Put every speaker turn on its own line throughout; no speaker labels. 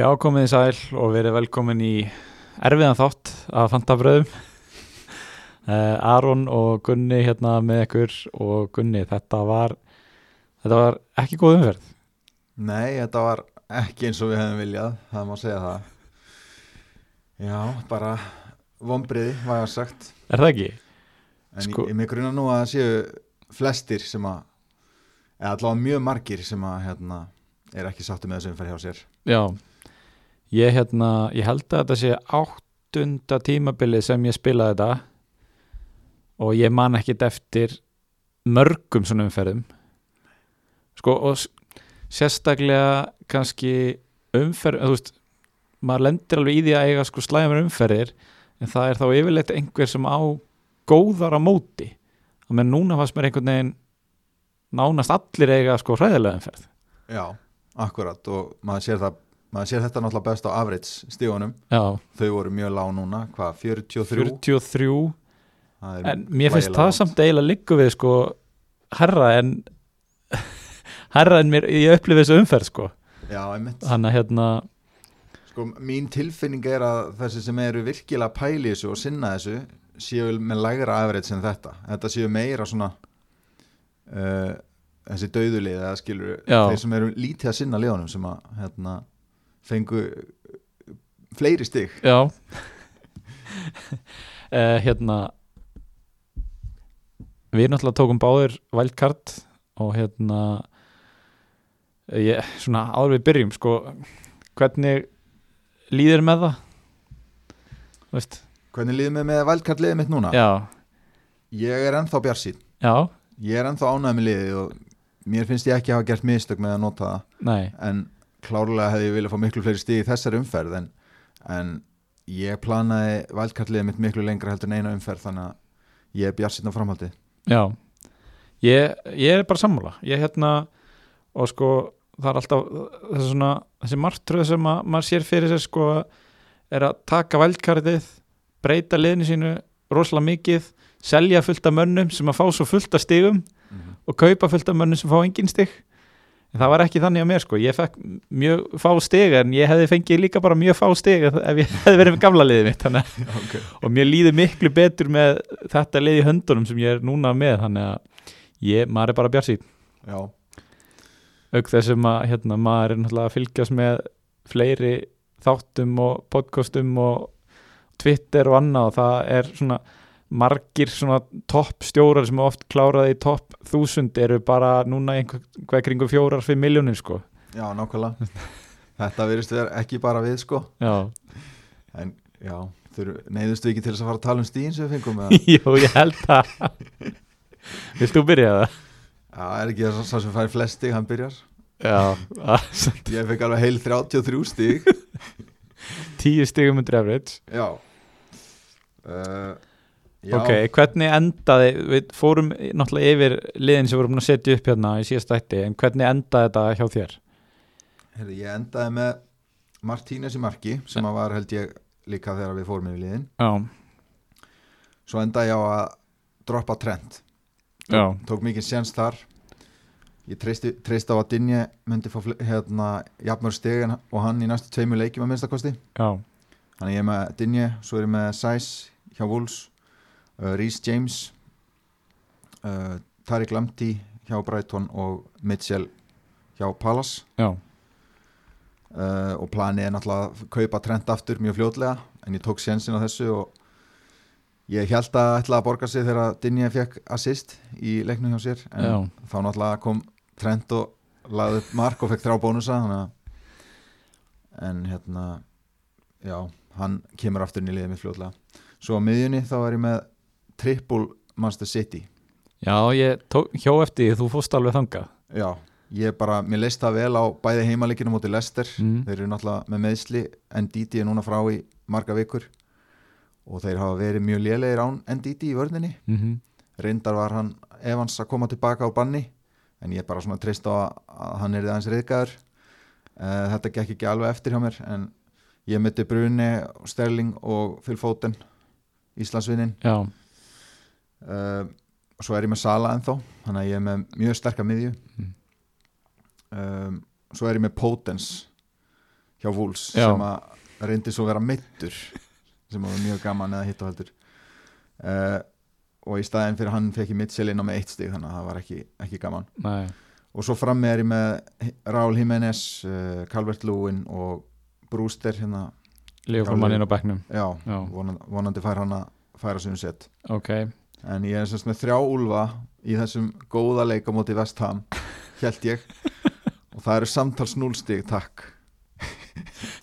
Já, komið í sæl og verið velkomin í erfiðan þátt af Fantabröðum. Uh, Aron og Gunni hérna með ykkur og Gunni, þetta var þetta var ekki góð umferð.
Nei, þetta var ekki eins og við hefum viljað, það má segja það. Já, bara vombriði, var ég sagt.
Er það ekki?
En
Sko-
ég, ég mig gruna nú að það séu flestir sem að eða allavega mjög margir sem að hérna, er ekki sáttu með þessu umferð hjá sér.
Já Ég hérna, ég held að þetta sé áttunda tímabilið sem ég spilaði þetta og ég man ekkit eftir mörgum svona umferðum. Sko og sérstaklega kannski umferð, þú veist maður lendir alveg í því að eiga sko slæmur umferðir en það er þá yfirleitt einhver sem á góðar á móti. Og menn núna fannst mér einhvern veginn nánast allir eiga sko hræðilega umferð.
Já, akkurat og maður sér, það, maður sér þetta náttúrulega best á average stígunum
Já,
þau voru mjög lág núna, hvað, 43
43
Það er
en mér finnst það samt eiginlega líku við sko herra en herra en mér ég upplifið þessu umferð sko.
Já, einmitt.
Þannig að hérna
Sko, mín tilfinning er að þessi sem eru virkilega pæli þessu og sinna þessu séu með lægra average en þetta. Þetta séu meira svona uh, þessi dauðulið eða skilur
Já.
þeir sem eru lítið að sinna liðunum sem að hérna, fengu fleiri stig.
Já. Uh, hérna við náttúrulega tókum báður wildcard og hérna ég, svona áður við byrjum sko hvernig líður með það? Veist.
Hvernig liðið með með valdkart liðið mitt núna?
já,
Ég er ennþá bjarsýn
já,
ég er ennþá ánægð með liðið og mér finnst ég ekki hafa gert mistök með að nota það.
Nei.
En klárlega hefði ég viljað fá miklu fleiri stig í þessari umferð en, en ég planaði valdkartliðið mitt miklu lengra heldur en eina umferð þannig að ég er bjart síðan á framhaldi
Já, ég, ég er bara sammála. Ég hérna og sko það er alltaf þessi, svona, þessi martröð sem að, maður sér fyrir sér sko er að taka vældkartið breyta liðinu sínu rosalega mikið selja fullt af mönnum sem að fá svo fullt af stigum og kaupa fullt af mönnum sem fá engin stig en það var ekki þannig á mér sko. Ég fekk mjög fá stig en ég hefði fengið líka bara mjög fá stig ef ég hefði verið með gamla liðið mitt
okay.
og mér líður miklu betur með þetta lið í höndunum sem ég er núna með þannig að ég, maður er bara
Já,
auk þessum að hérna, maður er náttúrulega að fylgjast með fleiri þáttum og podcastum og Twitter og annað og það er svona margir svona topp stjórar sem oft kláraði í topp þúsund eru bara núna einhver, kringu fjórar, fimm miljónir sko.
Já, nákvæmlega. Þetta verðist vera ekki bara við sko.
Já,
en já, neyðustu ekki til þess að fara að tala um stíðin sem við fengum eða?
jú, ég held það. Vilt þú byrja það?
Já, er ekki þess að sem fær flest stig, hann byrjar.
Já,
Ég fekk alveg heil 33 stig.
Tíu stigum undir average.
Já. Uh, Já,
Ok, hvernig endaði, við fórum náttúrulega yfir liðin sem vorum að setja upp hérna í síðast ætti, en hvernig endaði þetta hjá þér?
Heyrðu, ég endaði með Martínez í marki sem að var held ég líka þegar við fórum yfir liðin.
Já,
svo endaði ég á að droppa trend
já,
tók mikið séns þar. Ég treysti á að Dinje myndi fá hérna jafnmör stegin og hann í næstu tveimu leikjum að minnstakosti
já,
þannig ég er með Dinje, svo er ég með Sæs hjá uh, Rhys James uh, Tariq Lamptey hjá Brighton og Mitchell hjá Palace.
Já,
uh, og planið er náttúrulega að kaupa trend aftur mjög fljótlega en ég tók sénsinn á þessu og ég held að ætla að borga sig þegar Dinje fekk assist í leiknum hjá sér en
já,
þá náttúrulega kom trend og laði upp mark og fekk þrjá bónusa en hérna já, hann kemur aftur inn í liðið mitt fljótlega. Svo á miðjunni þá er ég með triple Manchester City.
Já, ég tók, hjó eftir því, þú fórst alveg þangað.
já, ég bara, mér leist það vel á bæði heimaleikinu mútið Leicester.
Mm.
þeir eru náttúrulega með meðsli NDT er núna frá í marga vikur. Og þeir hafa verið mjög lélegir án NDT í vörninni.
Mm
reyndar var hann Evans að koma tilbaka á banni en ég bara svona treyst á að, hann er aðeins reyðgæður uh, þetta gekk ekki alveg eftir hjá mér en ég myndi Bruni, Sterling og Phil Foden Íslandsvinnin
Já,
uh, og svo er ég með Sala ennþá þannig að ég er með mjög sterka miðju.
Mm.
um, svo er ég með Potens hjá Wolves
Já.
sem að reyndi svo að vera meittur sem var mjög gaman eða hitt og heldur. Uh, og í staðin fyrir hann fekk ég Mitchell inn á með eitt stig þannig að það var ekki, ekki gaman.
Nei,
og svo frammi er ég með Raúl Jiménez, uh, Calvert Lewin og Brewster hérna.
Leopold inn á bekknum.
Já,
Já.
vonandi, vonandi fær hann að færa sig um sett
Ok,
en ég er semst með þrjá úlfa í þessum góða leik á móti West Ham held ég. Og það eru samtals núlstig, takk.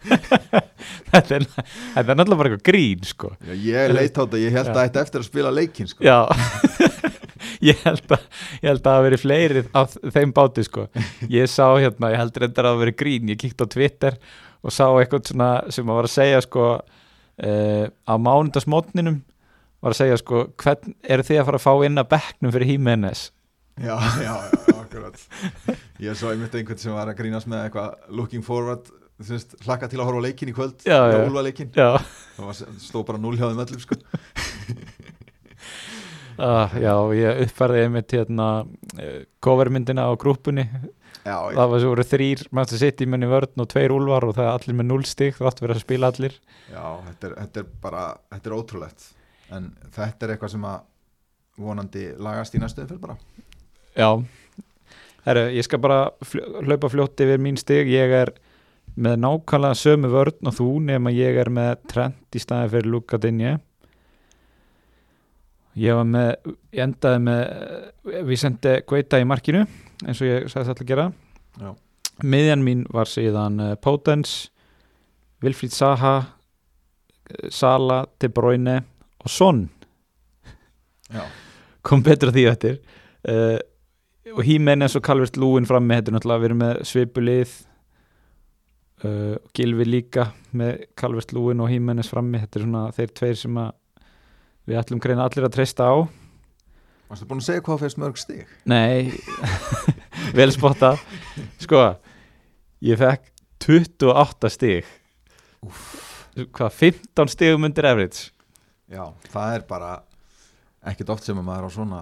Þetta er, þetta er náttúrulega bara eitthvað grín sko.
Já, ég leit á þetta, ég held
Já.
að þetta eftir að spila leikin sko.
Já. Ég held að ég held að það hafi verið fleiri á þeim báti sko. Ég sá hérna, ég held reyndar að það hafi verið grín. Ég kíkti á Twitter og sá eitthvað sem að var að segja sko uh, á mánundasmótninum var að segja sko hvern eru þið að fara að fá inn að bekknum fyrir Jimenez
já, já, já, akkurat. Ég svo einmitt einhvern sem var að grínast með eitthvað looking forward þú veist, hlakka til að horfa leikin í kvöld
Já, já.
úlfa leikin,
Já,
það var, stóð bara núl hjá þeim öllum sko.
uh, já ég uppfærði einmitt hérna uh, covermyndina á grúpunni
já, já,
það var svo voru þrýr City menn í vörn og tveir úlfar og það er allir með 0 stig þátt verið að spila allir.
Já þetta, er, þetta er bara þetta er ótrúlegt en þetta er eitthvað sem að vonandi lagast í næstu umferð bara.
Já, Heru, ég skal bara fl hlaupa fljótt yfir mín stig. Ég er með nákvæmlega sömu vörn og þú nema ég er með Trent í staði fyrir Luka Dinje ég var með ég endaði með við sendi Guaita í markinu eins og ég sagði þetta að gera.
Já,
miðjan mín var síðan uh, Potens Vilfríð Saha eh, Sala, De Bruyne og Son.
Já,
kom betur að því eftir. Uh, og Hímenes og Calvert Lúin frammi þetta er náttúrulega verið með svipulið. Uh, og Gilvi líka með Calvert Lúin og Hímenes frammi. Þetta er svona þeir tveir sem við ætlum greina allir að treysta á.
Varstu búin að segja hvað fyrst mörg stig?
Nei, vel spotta sko ég fekk 28 stig. Hvað 15 stigum undir average
já, það er bara ekkert oft sem að maður á svona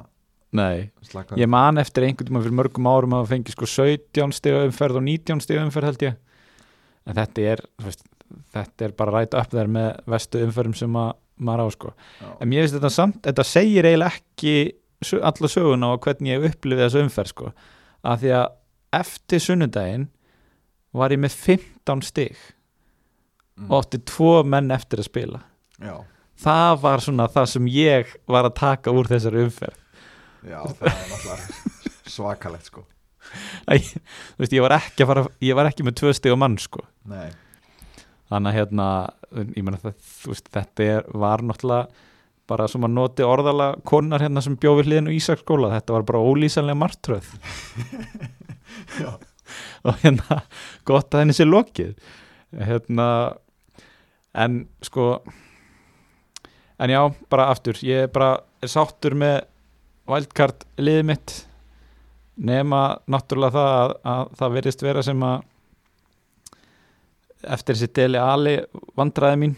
nei.
slaka.
Ég man eftir einhvern tíma fyrir mörgum árum að fengi sko 17 stiga umferð og 19 stiga umferð held ég. En þetta er veist, þetta er bara rætt upp þær með vestu umferðum sem að maður á sko.
Já,
en mér finnst þetta samt, þetta segir eiginlega ekki alla söguna og hvernig ég upplifið þessu umferð sko. Að því að eftir sunnudaginn var ég með 15 stig
mm,
og átti tvo menn eftir að spila.
Já,
það var svona það sem ég var að taka úr þessari umferð.
Já, það er náttúrulega svakalegt sko.
Æ, þú veist, ég var ekki að fara ég var ekki með tvö stig á mann sko.
Nei,
þannig að hérna ég veist, þetta er, var náttúrulega bara sem að noti orðala konar hérna sem bjóði hliðin og Ísaksskóla. Þetta var bara ólýsanlega martröð. Og hérna gott að henni sé lokið. Hérna en sko en já, bara aftur ég er bara er sáttur með wildcard liðið mitt. Nema náttúrulega það að, að það verðist vera sem að eftir þessi deli ali vandræði mín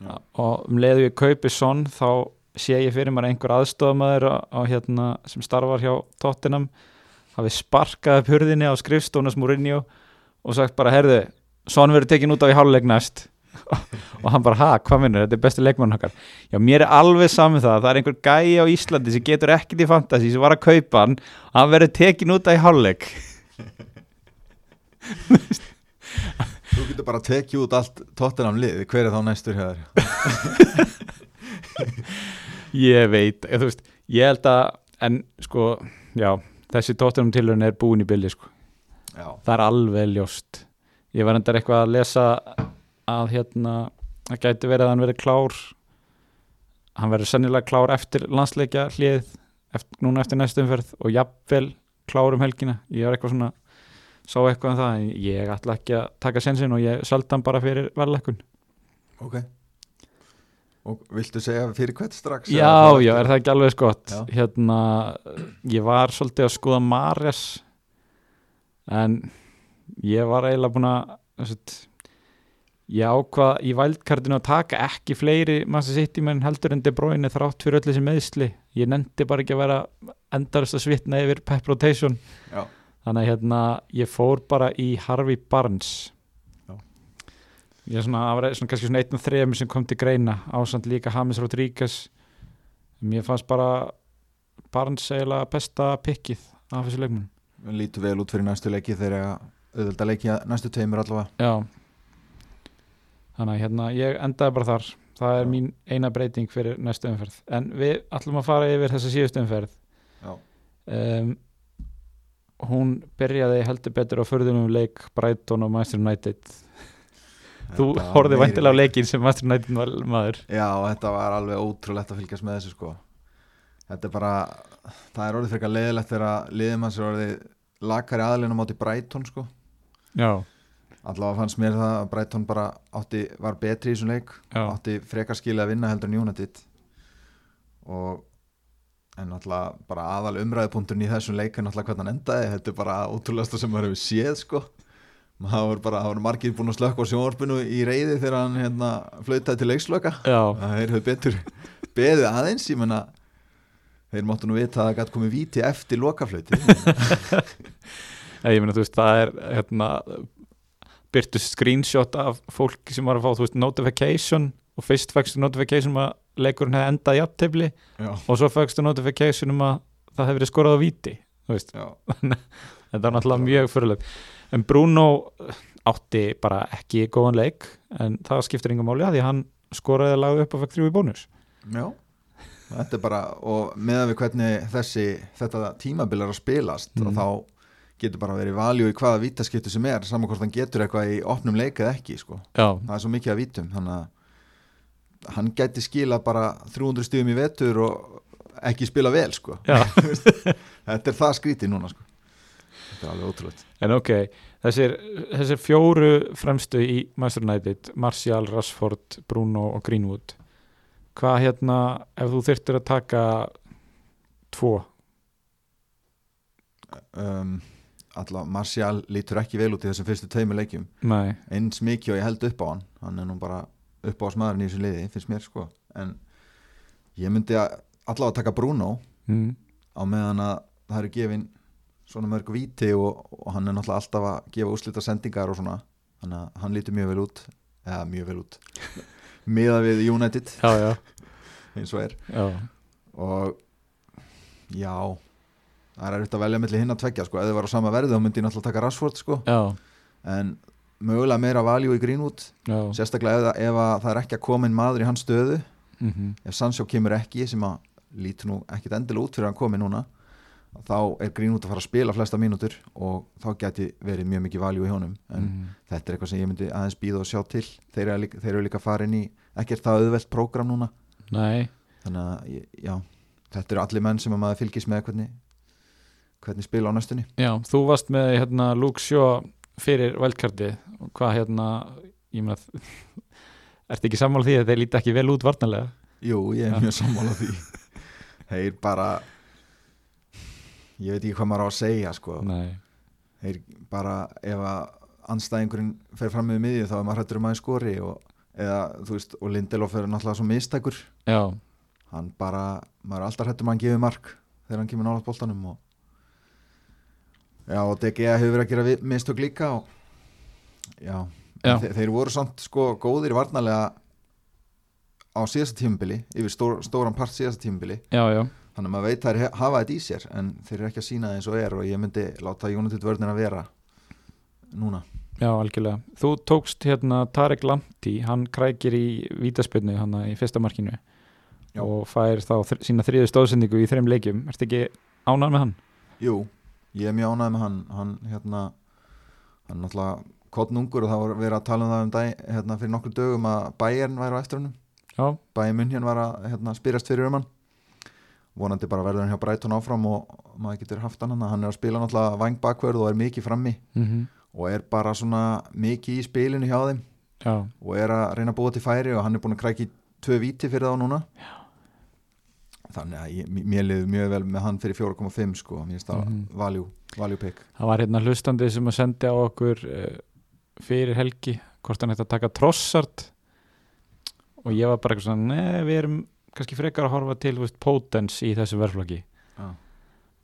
Já.
og um leiðu ég kaupi sonn þá sé ég fyrir mér að einhver aðstofamæður hérna, sem starfar hjá Tottenham. Hafi sparkað upp hurðinni á skrifstónas Mourinho og sagt bara, herðu, sonn verður tekin út af í háluleik næst og hann bara, ha, hvað minnur, þetta er besti leikmann okkar. Já, mér er alveg saman það. Það er einhver gæi á Íslandi sem getur ekkert í fantasy sem var að kaupa hann og hann verður tekin út af í háluleik
þú getur bara tekið út allt tóttunam lið, hver er þá næstur hjá þér?
Ég veit, ég, veist ég held að, en sko já, þessi tóttunum tilhörun er búin í bylli sko,
já,
það er alveg ljóst. Ég var endar eitthvað að lesa að hérna það gæti verið að hann verið klár hann verið sennilega klár eftir landsleikja hlið, eftir, núna eftir næstu umferð og jafnvel klár um helgina. Ég var eitthvað svona sá eitthvað um það, en ég ætla ekki að taka sensin og ég söldi hann bara fyrir verðleikun
ok. Og viltu segja fyrir hvert strax
Já, já, er það ekki alveg skott? Hérna, ég var svolítið að skoða Marias en ég var eiginlega búin að ég ákvað í vældkartinu að taka ekki fleiri sitt í menn heldur en De Bruyne þrátt fyrir öll þessi meðsli ég nefndi bara ekki að vera endarist að svitna yfir pep rotation.
Já.
þannig að hérna, ég fór bara í Harvey Barnes.
Já.
ég er svona, var svona kannski svona einn og þrejum sem kom til greina ásand líka James Rodríguez. Mér fannst bara Barnes eiginlega besta pikkið af þessu leikmun
lítur vel út fyrir næstu leiki þegar auðvitað leiki næstu tveimur allavega.
Já þannig að hérna, ég endaði bara þar. Það er mín eina breyting fyrir næstu umferð. En við ætlum að fara yfir þessa síðustu umferð. Um, hún byrjaði heldur betur á förðunum leik Brighton og Manchester United. Þú horfið
meiri
væntilega á
leik.
leikin sem Manchester United var maður.
Já, þetta var alveg ótrúlegt að fylgjast með þessu sko. Þetta er bara það er orðið frekar leiðilegt þegar liðum hans er orðið lakari aðlinn á móti Brighton sko.
Já,
allavega fannst mér það að Brighton bara átti, var betri í þessum leik
já,
átti frekar skilja að vinna heldur en United. Og en náttúrulega bara aðal umræðupunkturinn í þessum leik er náttúrulega hvernig hann endaði. Þetta er bara ótrúlegasta sem maður hefur séð sko. Voru bara, það voru margir búin að slökka á sjónvarpinu í reyði þegar hann hérna, flautaði til leikslöka
já,
það er höfð betur beðið aðeins, ég menna þeir máttu nú vita að það gæti komið víti eftir lokaflauti
Nei, ég meina þú veist það er hérna byrtu screenshot af fólki sem var að fá þú veist notification og fyrst fækstu notification um að leikurinn hefði endað í aftefli og svo fækstu notification um að það hefði skorað á víti þú veist, þetta var náttúrulega mjög fyrirleg en Bruno átti bara ekki góðan leik en það skiptir engum máli að því hann skoraði að laga upp og fekk þrjú í bónus.
Já. Þetta er bara, og meðan við hvernig þessi, þetta tímabil er að spilast
Mhm.
og þá getur bara verið valjú í hvaða vítaskiptu sem er saman hvort hann getur eitthvað í opnum leik eða ekki sko. Það er svo mikið að vítum þannig að hann gæti skila bara 300 stíðum í vetur og ekki spila vel sko. þetta er það skrítið núna sko. þetta er alveg ótrúlega
En ok, þessir, þessir fjóru fremstu í Master United, Martial, Rashford, Bruno og Greenwood hvað hérna, ef þú þyrftir að taka tvo
um, alltaf Martial lítur ekki vel út í þessum fyrstu tveimur leikjum.
Nei,
eins mikið og ég held upp á hann. Hann er nú bara upp á smaðurinn í þessu liði finnst mér sko. En ég myndi að allavega taka Bruno
mm.
á meðan að það eru gefin svona mörg víti og, og hann er náttúrulega alltaf að gefa úslita sendingar og svona. Að hann lítur mjög vel út. Eða mjög vel út. Miða við United.
Já, já,
eins og er.
Já.
Og já það er erfitt að velja mellir hinn að tvekja sko. Ef þið var á sama verði þá myndi ég náttúrulega taka Rashford sko.
Já,
en mögulega meira valjú í Greenwood.
Já.
Sérstaklega ef, ef að það er ekki að koma inn maður í hans stöðu.
Mm
ef Sancho kemur ekki sem að lítur nú ekkit endilega út fyrir að hann komi núna þá er Greenwood að fara að spila flesta mínútur og þá geti verið mjög mikið valjú í honum. En
mm.
þetta er eitthvað sem ég myndi aðeins býða og sjá til. Þeir eru líka, þeir eru líka farin í ekkert það auðvelt prógram núna.
Nei,
þannig að já, þetta eru allir menn sem að maður fylgist með hvernig, hvernig spila á næstunni.
Já, þú varst með hérna Luke Shaw fyrir velkarti og hvað hérna, ég meina ertu ekki sammála því að þeir líti ekki vel út varnarlega?
Jú, ég er mjög sammála því. Þeir bara ég veit ekki hvað maður á að segja sko.
Nei,
þeir bara ef að anstæðingurinn fer fram með miðju þá er maður hættur um aðeins skori og, eða, veist, og Lindelof er náttúrulega svo mistækur
já,
hann bara, maður er alltaf hættur um að hann gefi mark þegar hann kemur nálaðt boltanum og já, og DG hefur verið að gera mistök líka og já,
Já.
Þe þeir voru samt sko góðir varnarlega á síðasta tímubili yfir stór, stóran part síðasta tímubili
já, já
þannig að maður veit he- hafa þetta í sér en þeir eru ekki að sína það eins og er og ég myndi láta United vörðin að vera núna
Já, algjörlega. Þú tókst hérna Tarek Lamptey, hann krækir í vítaspilnu hann í fyrsta markinu
Já.
og fær þá sína þriðu stóðsendingu í þreim leikjum. Ertu ekki ánægð með hann?
Jú, ég er mjög ánægð með hann. Hann hérna hann er náttúrulega kottnungur og það var verið að tala um það um dag hérna fyrir nokkur dögum að Bayern væri á eftir hannum
Já,
Bayern München var að hérna, spyrjast fyrir um hann. Vonandi bara verður hann hjá Brighton áfram og maður getur haft hann hann. Hann er að spila náttúrulega vang bakverð og er mikið frammi
mm
og er bara svona mikið í spilinu hjá þeim
já,
og er að reyna að búa til færi og hann er búin að krækja í tvö víti fyrir þá núna. Já. Þannig að ég, mér liður mjög vel með hann fyrir 4,5 sko, mér finnst það
Mhm.
value, value pick
það var hérna hlustandi sem að sendi á okkur uh, fyrir helgi hvort hann ætti að taka trossart og ég var bara eitthvað svona neð, við erum kannski frekar að horfa til veist, potens í þessu verflagi
Já.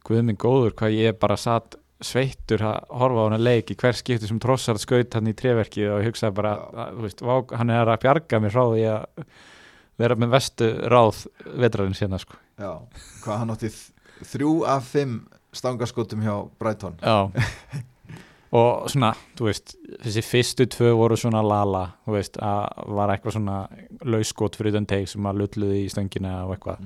Guð minn góður, hvað ég bara satt sveittur að horfa á hana leik í hver skipti sem trossar skaut hann í treverki og ég hugsaði bara,
Já.
að, veist, hann er að bjarga mér frá því að vera með vestu ráð vetrarinn sérna sko.
Já, hvað hann átti þrjú af fimm stangaskotum hjá Brighton.
Já. Og svona, þú veist þessi fyrstu tvö voru svona lala þú veist, að var eitthvað svona lauskot fyrir utan teik sem að lulluði í stöngina og eitthvað,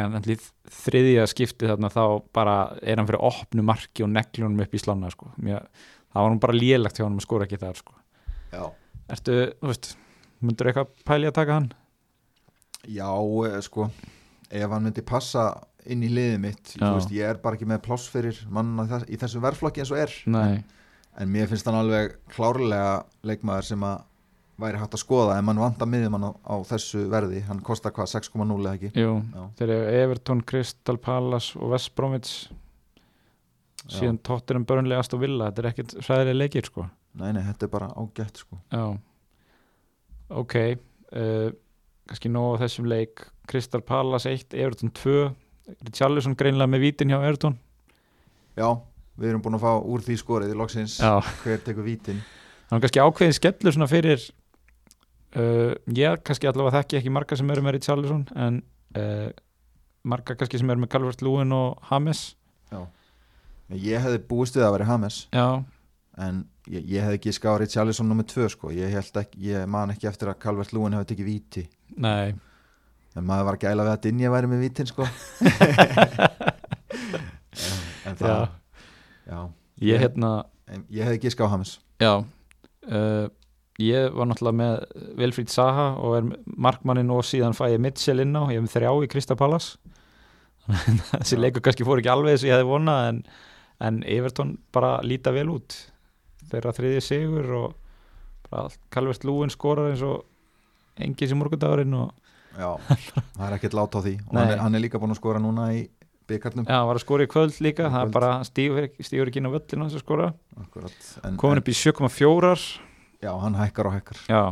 en allir þriðja skipti þarna þá bara er hann fyrir opnu marki og neglunum upp í slána sko, Mér, það var hann bara lélagt hjá hann að skora ekki þar sko,
Já,
ertu, þú veist myndur eitthvað pæli að taka hann?
Já eh, sko ef hann myndi passa inn í liðið mitt veist, ég er bara ekki með pláss fyrir mann í þessum verðflokki eins og er.
Nei,
en mér finnst hann alveg klárlega leikmaður sem að væri hægt að skoða ef mann vantar miðjumann á, á þessu verði. Hann kostar hvað 6,0 eða ekki?
Jú. Þeir eru Everton, Crystal Palace og West Bromwich síðan tóttir um börnlega Aston Villa þetta er ekkert sæðilega leikir sko.
Nei, nei, þetta er bara ágætt sko.
Já. Ok uh, kannski nóg á þessum leik. Crystal Palace 1, Everton 2 Richarlison greinlega með vítin hjá Everton.
Já, við erum búin að fá úr því skorið í loksins.
Já,
hver tekur vítin?
Hann kannski ákveðin skellur svona fyrir uh, ég kannski allavega þekki ekki marga sem eru með Richarlison en uh, marga kannski sem eru með Calvert Lúin og James.
Ég hefði búist við að vera Hames
Já,
en ég, ég hefði ekki skáð Richarlison nummið 2 sko. Ég, ekki, ég man ekki eftir að Calvert Lúin hefði tekið víti
nei.
En maður var gæla við að Dinja væri með vítin sko. En, en það
Já,
já.
ég hérna
En ég hefði ekki skáð Hames
Já. Uh, Ég var náttúrulega með Vilfríd Saha og er markmannin og síðan fæ ég Mitchell inn á, ég hef með þrjá í Krista Pallas þessi
Já.
leikur kannski fór ekki alveg að ég hefði vonað en, en Everton bara líta vel út. Þeirra þriði sigur og Calvert Lúin skorar eins og engi sem morgundagurinn og
já, það er ekkert lát á því. Og hann er, hann er líka búin að skora núna í byggarnum
já, var að skora í kvöld líka.
Í
það er
kvöld.
bara stígur, stígur ekki inn á völlinu að skora. Komin upp í 7,4
já, hann hækkar og hækkar.
Já,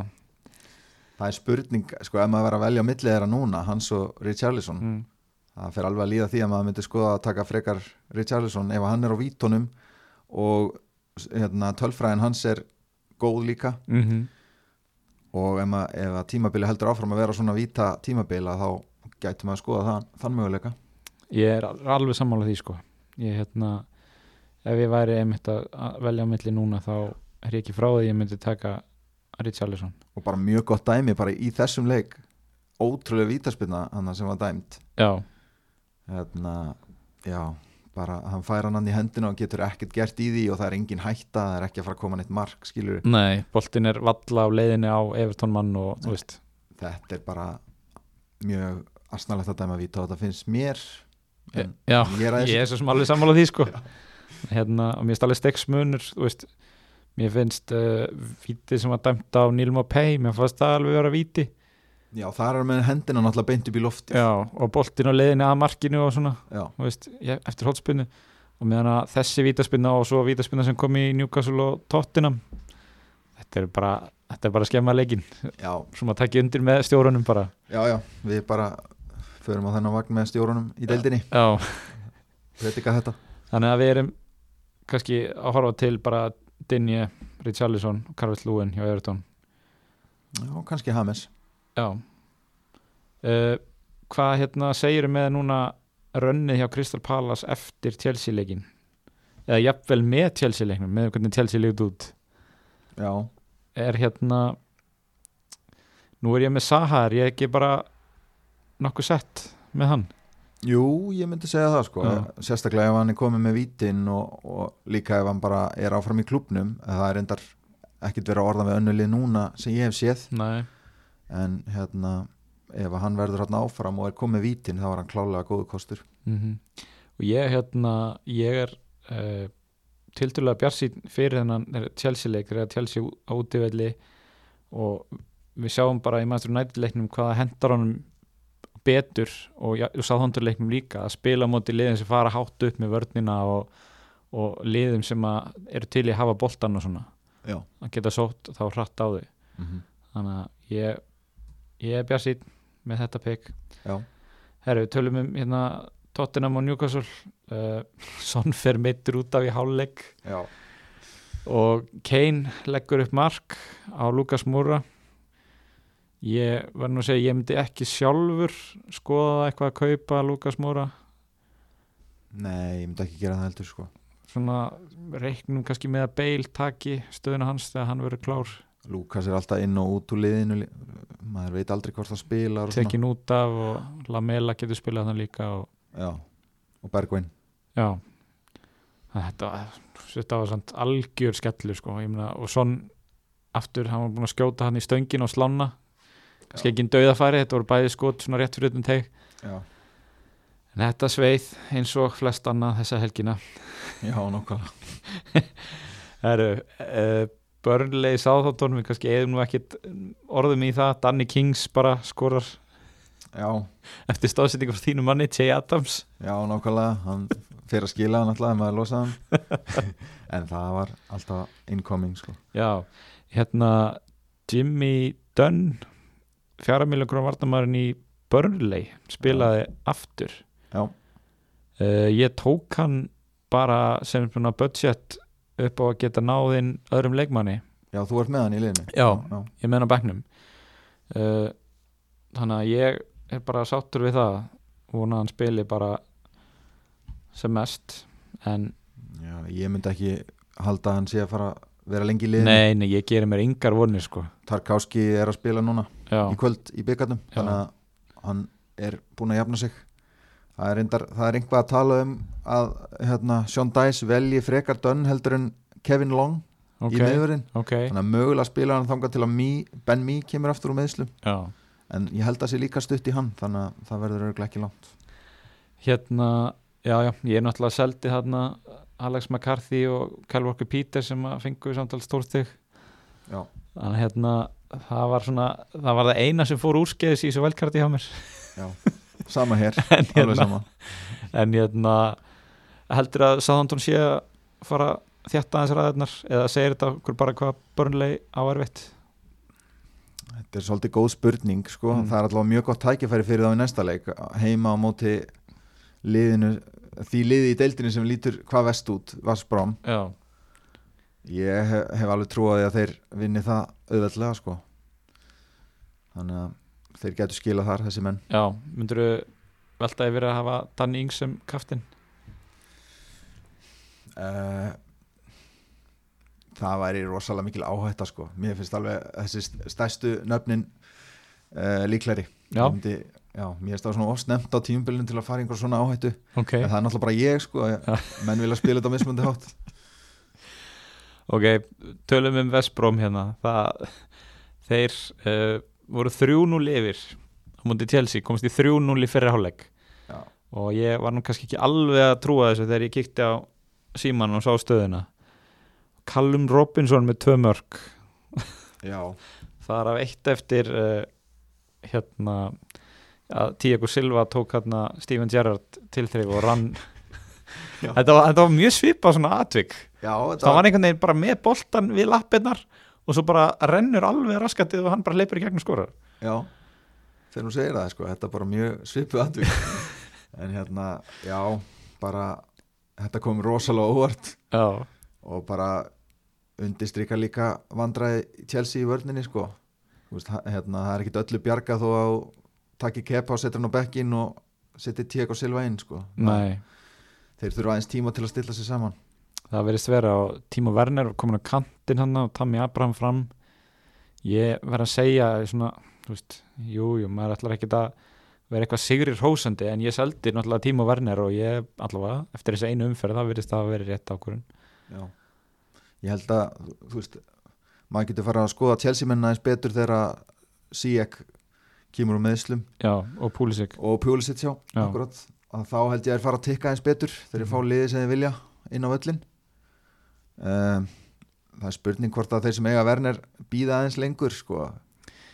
það er spurning, sko, ef maður verið að velja á milli þeirra núna, hans og Richarlison.
Mm,
það fer alveg að líða því að maður myndi skoða að taka frekar Richarlison ef hann er á vítunum og hérna, tölfræðin hans er góð líka.
Mm
og ef, maður, ef að tímabili heldur áfram að vera svona víta tímabila þá gæti maður að skoða það, þann möguleika.
Ég er al- alveg sammála því sko. Ég hérna ef ég væri einmitt að að velja á milli núna þá er ég ekki frá því að ég myndi taka Richarlison.
Og bara mjög gott dæmi bara í þessum leik. Ótrúlega vítaspilna hann sem var dæmt.
Já,
hérna, já bara hann fær hann hann í hendina og getur ekkert gert í því og það er engin hætta, það er ekki að fara að koma neitt mark skilur,
nei, boltin er valla á leiðinni á Everton mann og þú veist.
Þetta er bara mjög asnalegt að dæma víta og þetta finnst mér en,
Já,
en ég er
svo sem alveg sammála því sko. Hérna, og mér er alveg stegsmunur þú veist, mér finnst uh, víti sem var dæmt á Nílum og Pei mér fannst það alveg vera víti
já, það er með hendina náttúrulega beint upp í lofti
Já, og boltin á leiðinni að markinu og svona þú veist, ég, eftir hólspinnu og meðan að þessi vítaspinna og svo vítaspinna sem kom í Newcastle og Tottenham þetta er bara þetta er bara skemma leikin, sem að taka undir með stjórunum bara.
Já, já við bara förum á þennan vagn með stjórunum í deildinni,
Já, þannig að við erum kannski að horfa til bara Dinje, Richarlison og Carvell Lúin hjá Everton.
Já, kannski Hames
Já. Uh, Hvað hérna segir með núna rönnið hjá Crystal Palace eftir Chelsea leikin eða jafnvel með Chelsea leiknum með hvernig Chelsea leikt út?
Já,
er hérna nú er ég með Saha er ég ekki bara nokkuð sett með hann?
Jú, ég myndi segja það sko.
Já.
sérstaklega ef hann er komið með vítin og, og líka ef hann bara er áfram í klubnum það er endar ekkit verið að orða með önnulið núna sem ég hef séð.
Nei.
En hérna ef hann verður hann áfram og er komið vítin þá er hann klálega góðu kostur.
Mm og ég hérna ég er uh, tildulega bjarsýn fyrir þennan Chelsea leik þegar Chelsea ú- á útivelli. Og við sjáum bara í Master United leiknum hvaða hendar honum betur og, ja, og sáþóndur leiknum líka að spila á móti liðin sem fara hátt upp með vörnina og, og liðum sem að eru til í að hafa boltan og svona.
Já,
að geta sótt þá hratt á þau.
Mm
þannig að ég, ég er bjarsýn með þetta pek
já,
Herru, tölum um hérna Tottenham og Newcastle. Uh, Son fer meittur út af í hálfleik.
Já,
og Kane leggur upp mark á Lukas Moura. Ég var nú að segja ég myndi ekki sjálfur skoða eitthvað að kaupa Lukas Moura.
Nei, ég myndi ekki gera það heldur sko.
Svona reiknum kannski með að Bale taki stöðuna hans þegar hann verður klár
Lukas er alltaf inn og út úr liðinu li- maður veit aldrei hvort það spilar
tekin út af og Lamela getur spilað hann líka og
og Bergvin.
Þetta, þetta var samt algjör skellur sko, meina, og svon aftur, hann var búin að skjóta hann í stöngin og slána. Kannski ekki en dauðafæri, þetta voru bæði skot svona rétt fyrir utan teg.
Já,
en þetta sveið eins og flest annað þessa helgina.
Já, nokkala
það eru börnlegi sáþáttónum við kannski eðum nú ekkit orðum í það. Danny Kings bara skorar
já,
eftir stóðsetningu frá þínu manni, Jay Adams.
Já, nokkala hann fyrir að skila hann alltaf ef maður losa hann. En það var alltaf incoming sko.
Já, hérna Jimmy Dunn fjara miljóngrón vartamærin í Burnley spilaði aftur.
Já,
uh, ég tók hann bara sem budget upp á að geta náðinn öðrum leikmanni.
Já, þú ert með hann í liðinu.
Já.
já,
ég meina bekknum. Uh, þannig að ég er bara sáttur við það. Vona hann spili bara sem mest en
já, ég myndi ekki halda að hann sé að fara vera lengi í liðinu.
Nei, nei, ég gerir mér yngar vonir sko.
Tarkovski er að spila núna
já,
í kvöld í byggarnum þannig að hann er búin að jafna sig það er, reyndar, það er einhvað að tala um að hérna, Sean Dice velji frekar dönn heldur en Kevin Long í
ok,
meðverðin
ok.
Þannig að mögulega spila hann þangað til að Mee, Ben Mee kemur aftur úr meðslum
já.
en ég held að sé líka stutt í hann þannig að það verður örgulega ekki langt.
Hérna, já, já, ég er náttúrulega seldi þarna Alex McCarthy og Kyle Walker Peters sem að fengu samtal stórstig
já,
þannig að hérna það var svona, það var það eina sem fór úrskeiðis í þessu velkarti hjá mér.
Já, sama hér
en
alveg
hérna,
sama
en hérna heldur að Southampton sé að fara að þjætta aðeins ræðarnar eða segir þetta bara hvað börnlegi á erfitt
Þetta er svolítið góð spurning sko.
Mm.
það er alltaf mjög gott tækifæri fyrir þá í næsta leik heima á móti liðinu, því liði í deildinu sem lítur hvað vest út, Vassbrám ég hef, hef alveg trúið að þeir vinni það auðveldlega sko. þannig að þeir getur skilað þar þessi menn.
Já, myndur þú veltaði verið að hafa Danny Ings sem kaftin?
Uh, það væri rosalega mikil áhætta sko. mér finnst alveg þessi st- stærstu nöfnin uh, líkleri
já,
myndi, já, mér finnst það svona ofsnemt á tímubilinu til að fara einhver svona áhættu.
Ok,
en það er náttúrulega bara ég sko menn vilja spila þetta á mismundi hátt.
Ok tölum um Vestbróm hérna. Það, þeir uh, voru 3-0 yfir á múndi Chelsea, komst í 3-0 í fyrri hálfleik. Og ég var nú kannski ekki alveg að trúa þessu þegar ég kíkti á síman og sá stöðuna. Callum Robinson með tvö mörg
já,
það er af eitt eftir uh, hérna að Tiago Silva tók hérna Steven Gerrard til þrif og rann. Þetta var, þetta var mjög svipað svona atvik.
Já
það var einhvern veginn bara með boltan við lappirnar og svo bara rennur alveg raskatið og hann bara leipur í gegnum skorar.
Já, þegar hún segir það sko, þetta er bara mjög svipuð aðvík en hérna, já bara, þetta kom rosalega óvart.
Já,
og bara undistrykka líka vandræði Chelsea í vörninni sko. Ha- hérna, það er ekkit öllu bjarga þó að takki kepa og setja hann á bekkin og setja Tiago Silva inn sko.
Nei.
Þeir þurfa aðeins tíma til að stilla sig saman
það verðist vera og Timo Werner komin á kantinn hann og Tammy Abraham fram. Ég verð að segja svona, þú veist, jú, jú, maður ætlar ekki að vera eitthvað sigrir hósandi en ég seldi náttúrulega Timo Werner og ég allavega, eftir þessi einu umferð það verðist það að vera rétt ákvörðun.
Já. ég held að þú veist, maður getur fara að skoða Chelsea menna eins betur þegar Sijek kemur á meðslum
já, og Pulisic.
Og Pulisic já,
Já.
akkurat. Að þá held ég að fara að tikka eins betur þegar ég fá liði sem þið vilja inn á völlin um, það er spurning hvort að þeir sem eiga Werner býða aðeins lengur sko.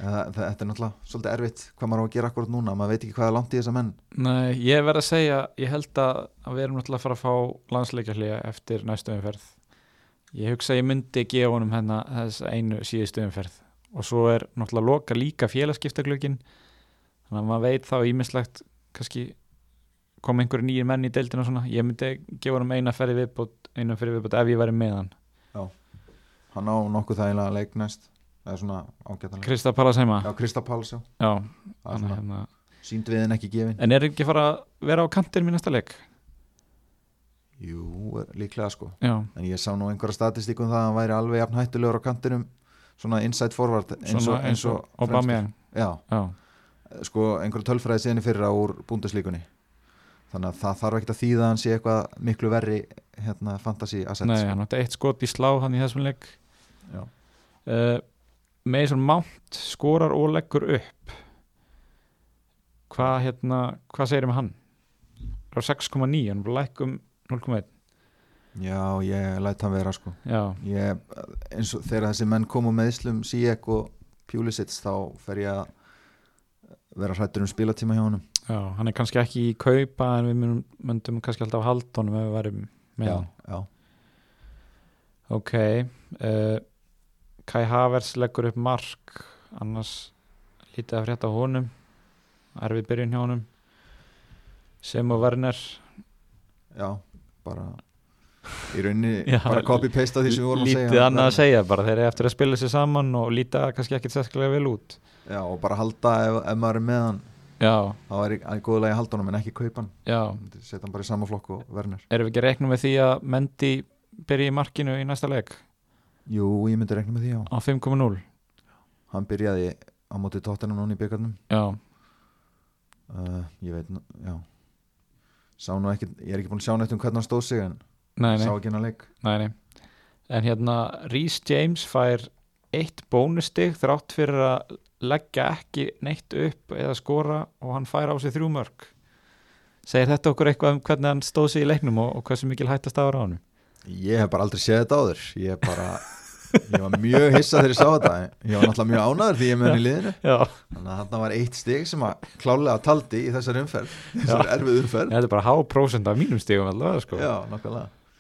Það, þetta er náttúrulega svolítið erfitt hvað maður á að gera akkurat núna, maður veit ekki hvað er langt í þessa menn.
Nei, ég verð að segja, ég held að, að við erum náttúrulega að fara að fá landsleikjarlega eftir næstu umferð. Ég hugsa að ég myndi gefa honum hérna þess einu síðustu umferð. Og svo er náttúrulega loka líka félagskiptaglögin þannig að maður veit þá ímislegt kannski kom einhverju nýjir menn í deildina og svona, ég myndi gefa hann eina ferði viðbót, eina ferði viðbót ef ég væri með hann.
Hann á nokkuð þægilega leik næst. Eða svona ágætanlega
Krista Pallas heima.
Já, Krista Páls já,
Já,
svona,
hérna.
sínd við henn ekki gefin.
En er ekki fara að vera á kantin í næsta leik?
Jú, líklega sko.
Já,
en ég sá nú einhverja statistíkum það að hann væri alveg jafn hættulegur á kantinum. Svona inside forward eins og,
eins og Aubameyang.
Já,
Já,
sko einhverju tölfræði síðan í fyrra úr búndeslíkunni þannig að það þarf ekkert að þýða að hann sé eitthvað miklu verri hérna fantasy assets.
Nei, hann átti eitt skot í slá hann í þessum leik.
Já.
uh, Mason Mount skorar og leggur upp. Hvað hérna hvað segir um hann? á 6,9, hann bara læk um 0,1
já, ég læt hann vera sko. Ég, eins og þegar þessi menn komu með Íslum Sijek og Pjúlisits þá fer ég að vera hrættur um spilatíma hjá honum
já, hann er kannski ekki í kaupa en við myndum, kannski alltaf halda honum ef við værum með
já,
hann.
já,
Ok uh, Kai Havers leggur upp mark. Annars lítið að frétta honum. Erfið byrjun hjá honum. Sem og Werner.
Já, bara í rauninni
Já,
bara copy-paste því sem við vorum að segja.
lítið annað að segja bara þeir eru eftir að spila sér saman og líta kannski ekkit sérskilega vel út.
Já, og bara halda ef, ef maður er með hann þá er góðlega að halda honum en ekki kaupa hann. Setja hann bara í sama flokk og verner
Erum við ekki að reikna með því að Mendy byrji í markinu í næsta leik?
Jú, ég myndi rekna með því já.
Á 5.0
hann byrjaði á móti tóttina núna í byggarnum
Já,
uh, ég veit, já. Sá nú ekki, ég er ekki búin að sjá neitt um hvernig hann stóð sig en
nei, nei.
sá ekki hann að leik.
Nei, nei. En hérna Rhys James fær eitt bónustig þrátt fyrir að leggja ekki neitt upp eða skora og hann fær á sig þrjú mörg Segir þetta okkur eitthvað um hvernig hann stóð sig í leiknum og, og hversu mikil hættast á ránu?
ég hef bara aldrei séð þetta áður. Ég bara, ég var mjög hissa þegar ég sá þetta. Ég var náttúrulega mjög ánæður því ég með hann í liðinu. Þannig að þarna var eitt stig sem að klálega taldi í þessari umferð. Þessari erfið umferð.
Þetta er bara há prósent af mínum stigum allavega sko.
Já,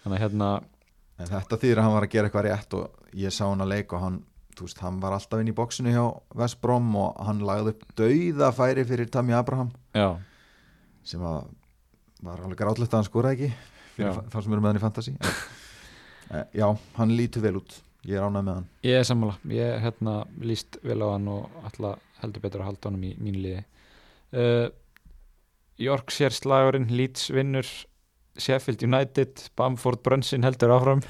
að hérna,
þetta þýðir að hann var að gera eitthvað rétt og ég sá hann að leik og hann þú veist, hann var alltaf inn í bóksinu hjá West Brom og hann lagði upp dauða færi fyrir Tammy Abraham.
Já,
sem að var alveg grátlegt að hann skora ekki fyrir þá sem eru með hann í fantasy en, e, já, hann lítur vel út. Ég er ánægð með hann.
Ég er sammála. Ég hérna líst vel á hann og ætla heldur betur að halda honum í mínu liði. Uh, Yorkshire slagurinn Leeds vinnur Sheffield United Bamford Brunson heldur áfram.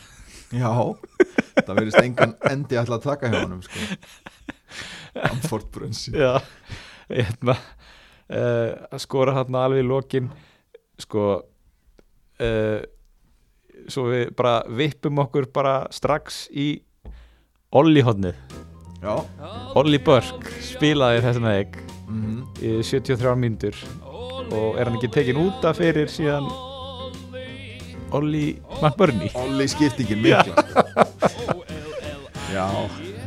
Já, það verðist engan endi alltaf að taka hjá honum sko. Amford Brunsi
Já, hérna uh, að skora hérna alveg í lokin sko uh, svo við bara vippum okkur bara strax í Olli hodnið Olli Börk spilaði þessum leik
mm
í 73 mínútur og er hann ekki tekin út af fyrir síðan Olli McBurney?
Olli skiptingin mikla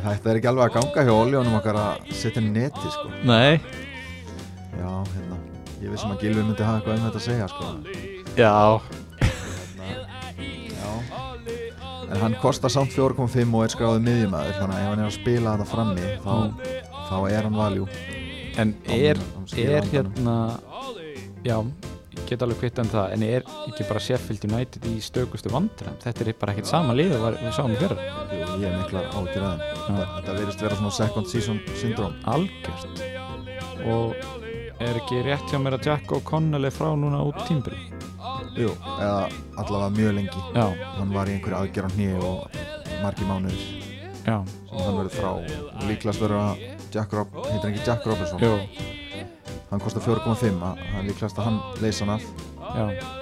þetta er ekki alveg að ganga hjá Olli honum okkar að setja neti sko.
Nei,
já, hérna. Ég vissum að Gilvi myndi hafa eitthvað um þetta að segja sko.
já,
já. En hann kostar samt 4.5 og er skráðið miðjumæður þannig að ef hann er að spila þetta frammi þá, þá er hann valjú
en er, er hérna já, get alveg kvitt um það en er ekki bara Sheffield United í stökustu vandræðum, þetta er bara ekkert sama lið og við sáum í fyrra,
ég er miklar ágjur að þeim. Þetta, verðist vera svona second season syndrom
algjört. Og er ekki rétt hjá mér að Jack O'Connell er frá núna út tímbil
Jú, eða allavega mjög lengi.
Já,
hann var í einhverju aðgerð á hnýju og margi mánuðir.
Já,
sem hann verður frá. Og líklast verður að Jack Rob, heitir ekki Jack Robinson
jú,
hann kostar 4.5 að hann líklast að hann leysa hann af
já.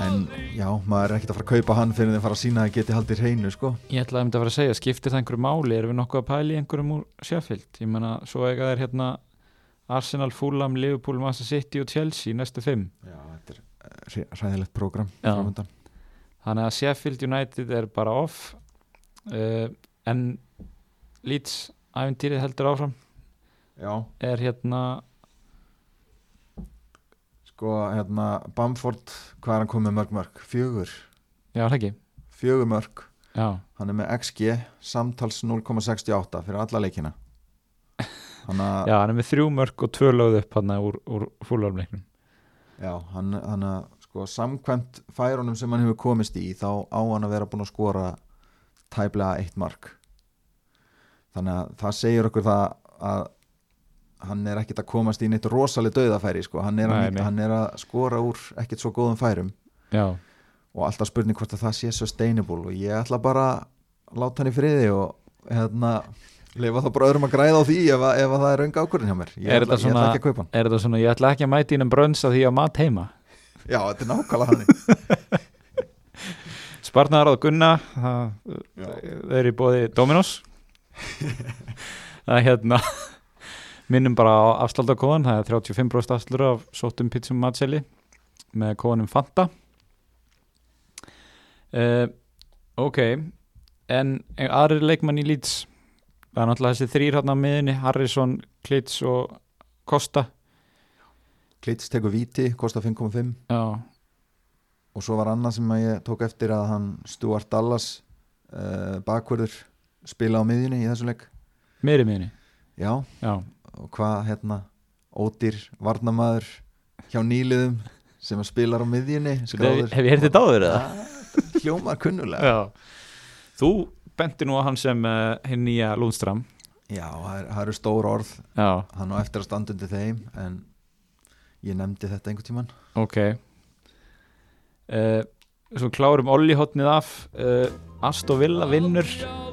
En já, maður er ekkert að fara að kaupa hann fyrir þeim fara að sína að geti haldið hreinu sko.
Ég ætlaði um þetta að fara að segja, skiptir það einhverju máli? Erum við nokkuð að pæla í einhverjum úr Sheffield? Ég menna, svo eiga þeir hérna Arsenal, Fulham, Liverpool, Manchester City og Chelsea næstu fimm.
Já, þetta er eh,
Já.
framöndan.
þannig að Sheffield United er bara off uh, en Leeds æfintýrið heldur áfram.
Já,
er hérna
sko hérna Bamford, hvað er hann komið mörg mörg? fjögur,
já, það ekki?
Fjögur mörg.
Já,
hann er með XG samtals 0,68 fyrir alla leikina. Hann að
já, hann er með þrjú mörg og tvö lögð upp hann úr, úr fúlarleiknum
Já, hann, hann sko samkvæmt færunum sem hann hefur komist í þá á hann að vera búin að skora tæplega eitt mark. Þannig að það segir okkur það að hann er ekkit að komast í neitt rosaleg döðafæri sko. hann, er
Nei,
hann er að skora úr ekkit svo góðum færum.
Já,
og alltaf spurning hvort að það sé sustainable og ég ætla bara að láta hann í friði og hérna leifa þá bara öðrum að græða á því ef, að, ef að það er raung ákvörðin hjá mér. Ég, ætla, ég ætla
svona-
ekki að kaupa hann.
er þetta svona, ég ætla ekki að mæta ínum brönns að því að mat heima?
Já, þetta er nákvæmlega hann
Sparnaðar á Gunna það, þau eru í bóði Dominos. Það er hérna minnum bara á afsláldakóðan það er 35% afslur af sóttum pizzum matseli með kóðanum Fanta. Uh, ok en aðrir leikmann í Leeds? Það er náttúrulega þessi þrýr hérna á miðinni Harrison, Klitz og Kosta
Klits tekur víti, kostar 5,5
já,
og svo var annað sem ég tók eftir að hann Stuart Dallas uh, bakverður spila á miðjunni í þessum leik.
Meiri miðinni
já,
já,
og hvað hérna ódýr varnamaður hjá nýliðum sem að spilar á miðjunni
hef, hef ég heyrði þetta áður eða?
hljómar kunnulega.
Já. Þú benti nú á hann sem uh, hinn nýja Lundstram
já, það er- eru stór orð.
Já,
hann á eftir að standa undir þeim en ég nefndi þetta einhvern tíman
ok. Uh, Svo klárum Olli hotnið af uh, Aston Villa vinnur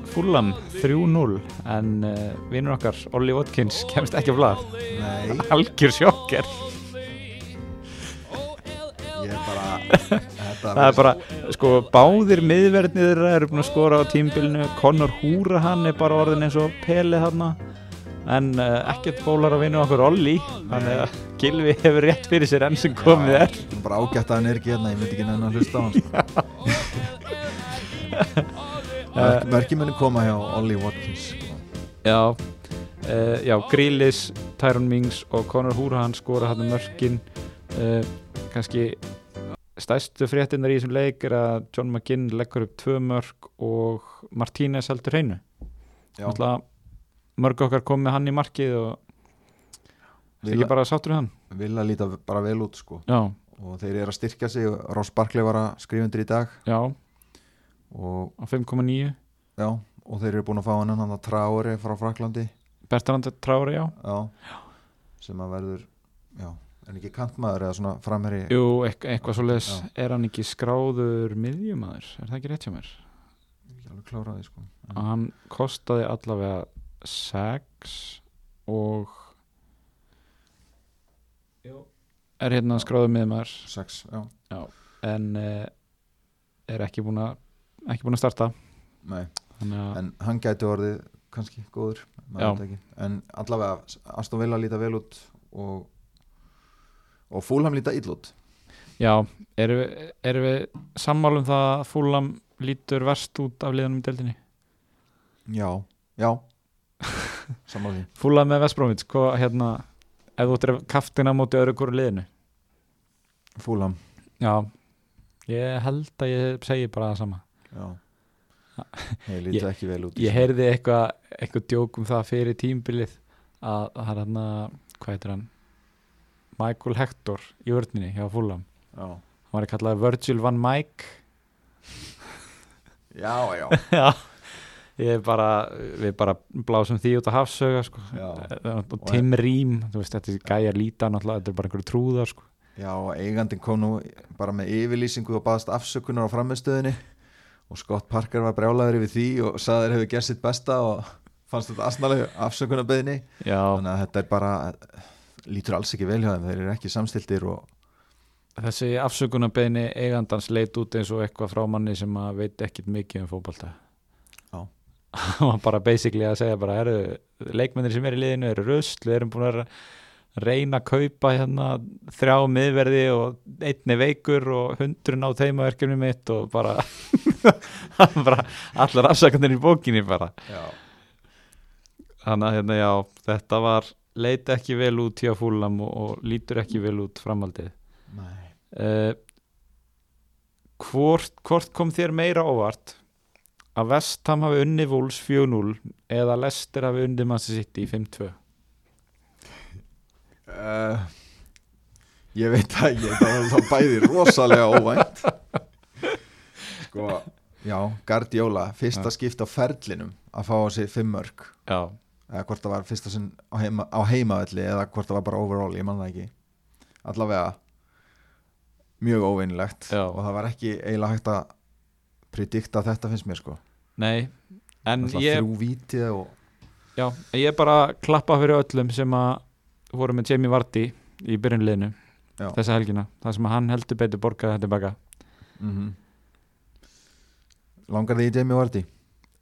Fulham 3-0 en uh, vinnur okkar Olli Watkins kemst ekki af blað. Algjör sjokker
ég er bara
Það er bara, sko, báðir miðverðnir þeirra eru búin að skora á tímbilinu Conor Húra hann er bara orðin eins og Pele þarna en uh, ekkert bólar að vinna okkur Olli. Þannig að Gilvi hefur rétt fyrir sér enn sem komið er.
Bara ágætt að hann er ekki hérna, ég myndi ekki nefna að hlusta á hann sko. Merk, Merki muni koma hjá Ollie Watkins sko.
Já, uh, já Grílis, Tyron Mings og Conor Húrahan skora hann mörkin. Uh, kannski stærstu fréttinnar í þessum leik er að John McGinn leggur upp tvö mörk og Martínez heldur hreinu.
Já,
Alltaf mörg okkar kom með hann í markið og það
Villa,
ekki bara sáttur við hann?
Villa líta bara vel út sko.
Já,
og þeir eru að styrkja sig. Ross Barkley var að skrifa undir í dag.
Já,
og,
á 5,9
já, og þeir eru búin að fá hann hann að Traori frá Fraklandi
Bertrand Traore, já.
Já, sem að verður já, en ekki kantmaður eða svona framherri
Jú, eitthvað, eitthvað svo
Já.
er hann ekki skráður miðjumæður, er það ekki rétt hjá mér?
Er ekki alveg kláraði sko.
að hann kostaði allavega 6 og er hérna skráðu miðumar
sex, já,
en uh, er ekki búin að ekki búin að starta.
Nei.
Að
en hann gæti orðið kannski góður maður
Já.
veit ekki. en allavega Aston Villa líta vel út og, og Fulham líta ill út.
Já, erum við, erum við sammálum það að Fúlam lítur verst út af liðanum í deildinni?
Já, já saman því.
Fúlam með Vestbrómits, hvað hérna ef þú ættir að kaftina móti öðru hverju liðinu?
Fulham,
já, ég held að ég segi bara það sama.
Já. Ég líta
Ég-
ekki vel út
Ég heyrði eitthvað eitthvað djók um það fyrir tímbilið að það er hann að hvað heitir hann? Michael Hector í vörninni hjá Fulham.
Já,
hann var kallað Virgil van Mike
já, já,
Já Ég bara, við bara blásum því út af hafsöga sko. Og Tim Rím, þú veist þetta er gæja líta náttúrulega, þetta er bara einhverju trúðar sko.
já eigandinn kom nú bara með yfirlýsingu og baðast afsökunar á framistöðinni og Scott Parker var brjálaður yfir því og þeir hefur gert sitt besta og fannst þetta asnalega afsökunarbeðni
Já,
þannig að þetta er bara lítur alls ekki vel hjá þeim, þeir eru ekki samstiltir og
þessi afsökunarbeðni eigandans leit út eins og eitthvað frá manni sem að veit ekkit mikið um fótbolta
Já.
hann var bara basically að segja bara, leikmennir sem er í liðinu eru rusl, við erum búin að reyna að kaupa hérna þrjá miðverði og einni veikur og hundrun á teimaverkjumni mitt og bara, bara allar afsakandir í bókinni bara.
Já,
þannig að hérna já, þetta var leit ekki vel út hjá fúlam og, og lítur ekki vel út framhaldið.
Nei.
Uh, hvort, hvort kom þér meira óvart að Vestham hafi unni Wolves 4-0 eða Leicester hafi unni Manchester City 5-2
uh, ég veit að ég það það bæði rosalega óvænt. Sko, já, Guardiola fyrsta skipt á ferlinum að fá á sig fimm mörg
já,
eða hvort það var fyrsta sinn á, heima, á heimavelli eða hvort það var bara overall, ég man það ekki. Allavega mjög óvinnilegt
Já.
og það var ekki eiginlega hægt að predikta þetta finnst mér sko
nei en ég,
þrjú vítið og
já, ég bara klappa fyrir öllum sem að voru með Jamie Vardy í byrjunliðinu
Já.
þessa helgina, það sem að hann heldur betur borgaði þetta tilbaka
mm langar þið í Jamie Vardy?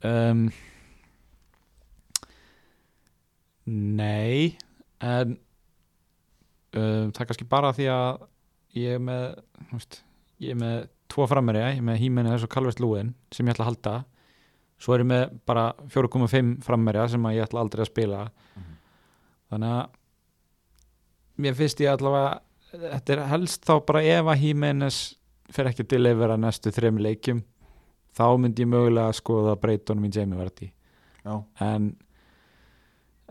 um, Nei en um, það er kannski bara því að ég er með veist, ég er með tvo frammeiri, ég er með hímenni þessu Calvert Lúin sem ég ætla að halda svo er ég með bara 4,5 frammeiri sem að ég ætla aldrei að spila.
Mhm.
þannig að mér finnst ég allavega þetta er helst þá bara ef að Hímenes fer ekki til að vera næstu þrem leikjum þá myndi ég mögulega að skoða breytunum í Jamie Vardy. En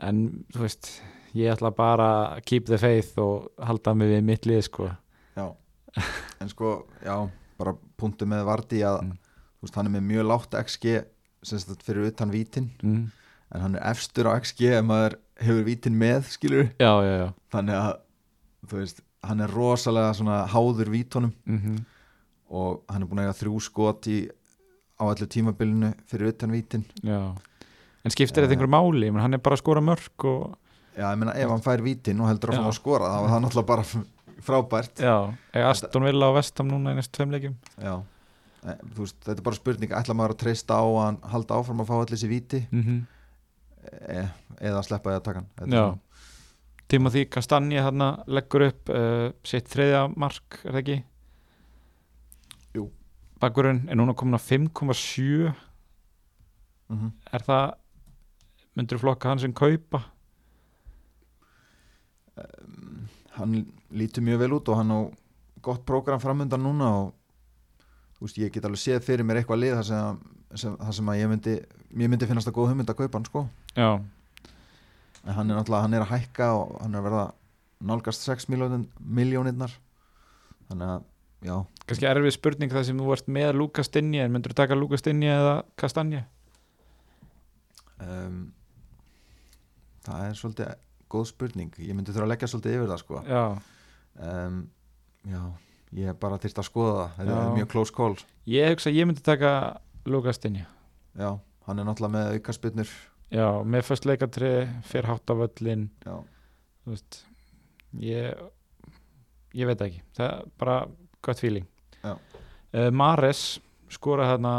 en þú veist ég ætla bara að keep the faith og halda mig við mitt lið sko.
Já. En sko, já, bara punktu með Vardy að
Mm.
veist, hann er með mjög látt XG sagt fyrir utan vítin.
Mm.
en hann er efstur á XG ef maður hefur vítin með, skilur
já, já, já.
Þannig að, þú veist, hann er rosalega svona háður vítunum.
Mm
og hann er búin að eiga þrjú skot í á allu tímabilinu fyrir utan vítin.
Já. En skiptir þetta
Eh.
einhverju máli, hann er bara að skora mörg og
já, ég meina, ef hann fær vítin og heldur að skora þá er það náttúrulega bara frábært.
Já, eða Aston Villa og Vestham núna í næstu tveim leikjum?
Já, veist, þetta er bara spurning ætla maður að treysta á að halda áfram að fá allir þessi víti
mm
e, eða að sleppa því að taka hann svona-
Timothy Kastanje þarna leggur upp uh, sitt þriðja mark, er það ekki?
Jú.
Bakkurinn er núna komin á 5,7
Mhm.
er það myndur flokka hann sem kaupa
hann lítur mjög vel út og hann á gott prógram framöndan núna og veist, ég get alveg séð fyrir mér eitthvað lið þar sem, sem, þar sem ég myndi ég myndi finnast að góð hugmynd að kaupa hann sko.
Já,
en hann er náttúrulega, hann er að hækka og hann er að verða nálgast 6 miljónirnar þannig að, já.
Kannski erfið spurning það sem þú ert með Lukas Dinje en myndur þú taka Lukas Dinje eða Kastanje
um, það er svolítið góð spurning, ég myndi þurfa að leggja svolítið yfir það sko.
Já,
um, já, ég er bara þyrst að skoða það. Þetta er mjög close call.
Ég hugsa að ég myndi taka Lukas Dinje
já, hann er náttúrulega með auka spyrnur
já, með fyrst leikatri fyrir hátt á völlin
já,
veist ég, ég veit ekki. Það er bara gott feeling.
Já.
uh, Mares skora þarna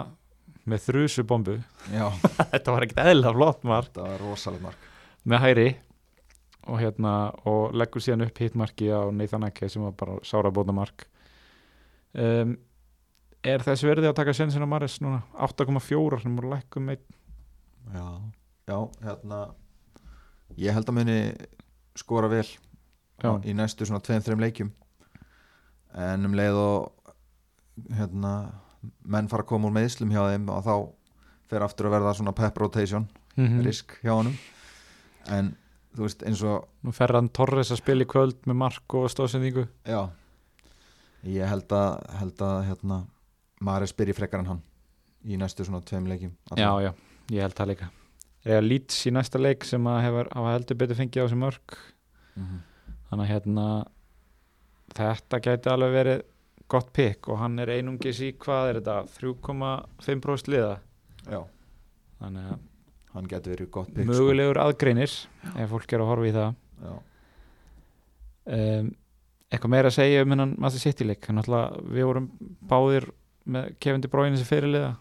með þrjusu bombu
já.
Þetta var ekkert eðla flott mark.
Þetta var rosalega mark.
Með hæri og hérna og leggur síðan upp hitmarki á Nathan Ake sem var bara sára bóta mark um, er þess verði að taka sensin á Mares núna? 8,4 sem voru lækkum meitt
já, já, hérna ég held að muni skora vel
Já.
í næstu svona 2-3 leikjum. En um leið og hérna menn fara að koma úr meðslum hjá þeim og þá fer aftur að verða svona pep rotation
mm
risk hjá honum. En þú veist eins og
nú fer hann Torres að spila í kvöld með mark og stóðsendingu.
Já ég held að, held að hérna Maris byrji frekar en hann í næstu svona tveim leikjum
já, já, ég held það líka. Eða Leeds í næsta leik sem að hefur hafa heldur betur fengið á þessi mörg
mm
þannig að hérna þetta gæti alveg verið gott pikk og hann er einungis í hvað er þetta 3,5% liða?
Já,
þannig að
hann getur verið gott pick sko.
mögulegur aðgreinir ef fólk er að horfa í það.
Já,
um, eitthvað meira að segja um hennan Master City leik. Við vorum báðir með Kevin De Bruyne sem fyrirliða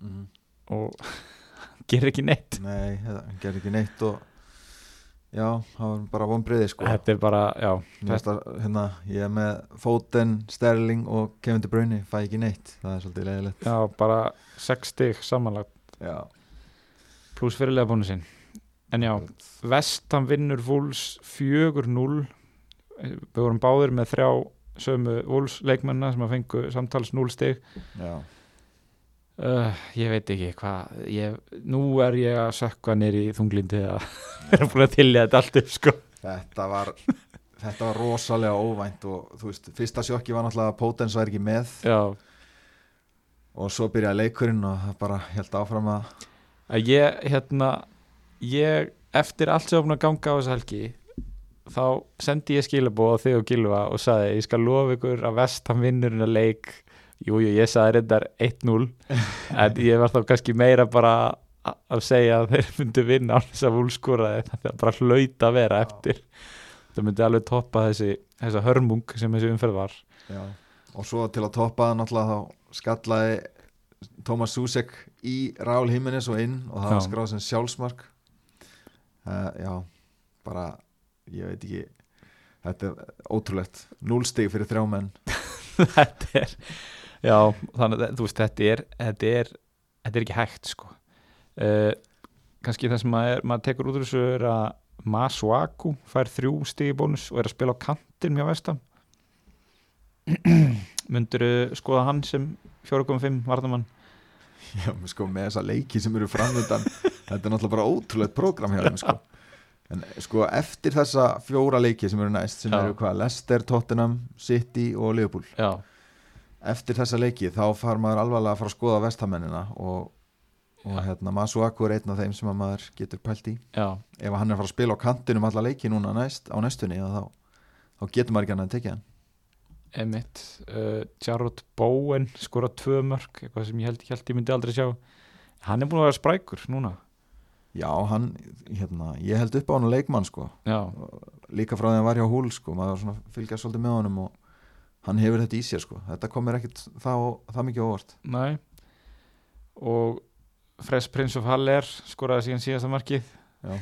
mm
og gerir ekki neitt.
Nei, gerir ekki neitt og já, það var bara vonbriði sko.
Þetta er bara, já
að, hérna, ég er með Foden, Sterling og Kevin De Bruyne fæ ekki neitt, það er svolítið leiðilegt.
Já, bara 6 stig samanlagt.
Já,
pluss fyrirliða bónu sinn en já, Vestam vinnur Vúls 4-0 við vorum báðir með þrjá sömu Vúls leikmenna sem að fengu samtals 0 stig.
Já,
uh, ég veit ekki hvað nú er ég að sökka nýr í þunglindi að vera búin að tilja þetta allt upp sko.
Þetta var þetta var rosalega óvænt og þú veist, fyrsta sjokki var náttúrulega að Potens var ekki með.
Já,
og svo byrjaði leikurinn og það bara held áfram að
að ég hérna ég, eftir allt sem að ganga á þessa helgi þá sendi ég skilabóð á þig og Gilva og saði ég skal lofa ykkur að vestam vinnurinn að leik. Jújú, jú, ég saði reyndar 1-0 en ég var þá kannski meira bara að segja að þeir myndu vinna á þess að vúlskóraði það bara hlaut að vera eftir. Það myndi alveg toppa þessi þessa hörmung sem þessi umferð var.
Já. og svo til að toppa það náttúrulega þá skallaði Tómas Susek í Rál Himmenes og inn og það var
Já.
skráð sem sjálfsmark. Uh, já, bara ég veit ekki. Þetta er ótrúlegt, núlstig fyrir þrjá menn.
Þetta er já, þannig að þú veist þetta er þetta er, þetta er ekki hægt sko. Uh, kannski það sem maður, maður tekur út úr þessu er að Masuaku fær þrjú stigi bónus og er að spila á kantinn mjög vestam myndur skoða hann sem 4.5 varðamann
já, sko, með þessa leiki sem eru framöndan þetta er náttúrulega bara ótrúlegt prógram hjá þeim sko. En sko eftir þessa fjóra leiki sem eru næst sem
Já.
eru hvað, Leicester, Tottenham, City og Liverpool.
Já,
eftir þessa leiki þá far maður alvarlega að fara að skoða vestamennina og, og hérna Masuaku er einn af þeim sem að maður getur pælt í.
Já,
ef hann er að fara að spila á kantinum alla leiki núna næst, á næstunni þá, þá getur maður ekki hann að tekja hann.
Emitt uh, Jarrod Bowen skora tvö mörg eitthvað sem ég held, ég held ég myndi aldrei sjá. Hann er búin að vera sprækur núna
já, hann, hérna, ég held upp á hann leikmann sko,
já,
líka frá því að hann var hjá húl sko, maður fylgjast svolítið með honum og hann hefur þetta í sér sko. Þetta komir ekkit það, það mikið óvart.
Nei. Og Fresh Prince of Haller skoraði síðan síðasta markið.
Já.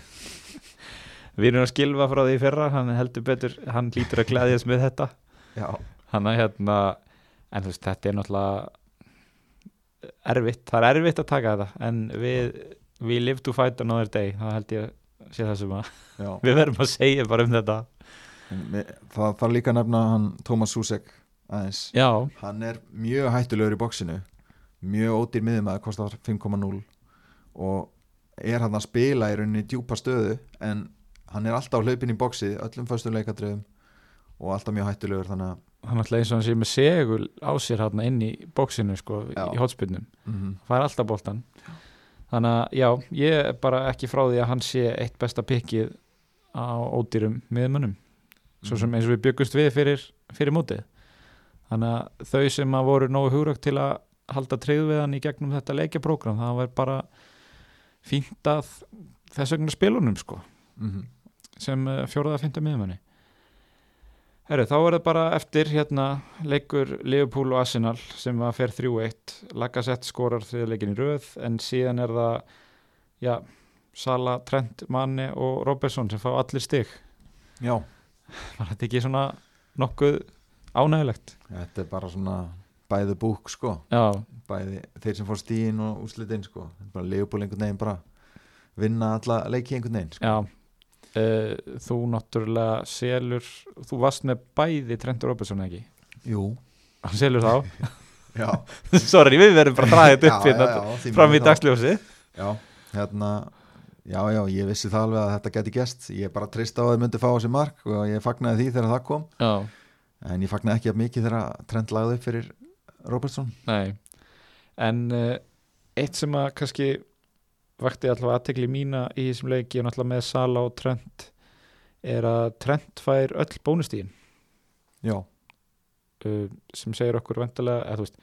Við erum að skilfa frá því fyrra hann heldur betur, hann lítur að glæðjast með þetta.
Já,
hann að hérna en þú veist, þetta er náttúrulega erfitt, það er erfitt að taka þetta en við, we live to fight another day, það held ég að sé það sem að við verðum að segja bara um þetta.
Það þarf líka að nefna hann Tómas Susek aðeins.
Já,
hann er mjög hættulegur í bóksinu mjög ódýr miðum að kostar 5,0 og er hann að spila í rauninni djúpa stöðu en hann er alltaf hlaupin í bóksi öllum föstum leikadröðum og alltaf mjög hættulegur þannig að
hann alltaf eins og hann sé með segul á sér hann inn í bóksinu sko,
Já.
í hotspinnum
mm
fær alltaf boltan þannig að já, ég er bara ekki frá því að hann sé eitt besta pikkið á ódýrum miðmönnum. Svo sem eins og við byggust við fyrir, fyrir mótið. Þannig að þau sem að voru nógu hugrögt til að halda treyðu við hann í gegnum þetta leikjaprógram það var bara fínt að þess vegna spilunum sko
-hmm.
sem uh, fjóraða fynda miðmanni Herru, þá er það bara eftir hérna leikur Liverpool og Arsenal sem að fer 3-1 Lacazette skorar þriðleikin í röð en síðan er það já, Sala, Trent, Manni og Robertson sem fá allir stig.
Já,
var þetta ekki svona nokkuð ánægulegt
þetta er bara svona bæði búk sko.
Já,
bæði þeir sem fór stíðin og úslitin sko. Er leifból einhvern veginn bara vinna alla leiki einhvern veginn sko.
já uh, þú náttúrulega selur þú varst með bæði Trent og Robertson ekki?
Jú,
hann selur þá, sorry við verðum bara að draga þetta upp
já,
hérna
já, já,
fram í dagsljósi
Já, hérna Já, já, ég vissi það alveg að þetta geti gæst Ég bara trist á að þið myndi fá sér mark og ég fagnaði því þegar það kom.
Já.
En ég fagnaði ekki að mikið þegar trend lagði upp fyrir Robertson.
Nei, en uh, eitt sem að kannski vakti allavega aðtekli mína í þessum leiki og náttúrulega með Sala og Trent. Er að Trent fær öll bónustíðin
Já,
uh, sem segir okkur vendalega eða þú veist,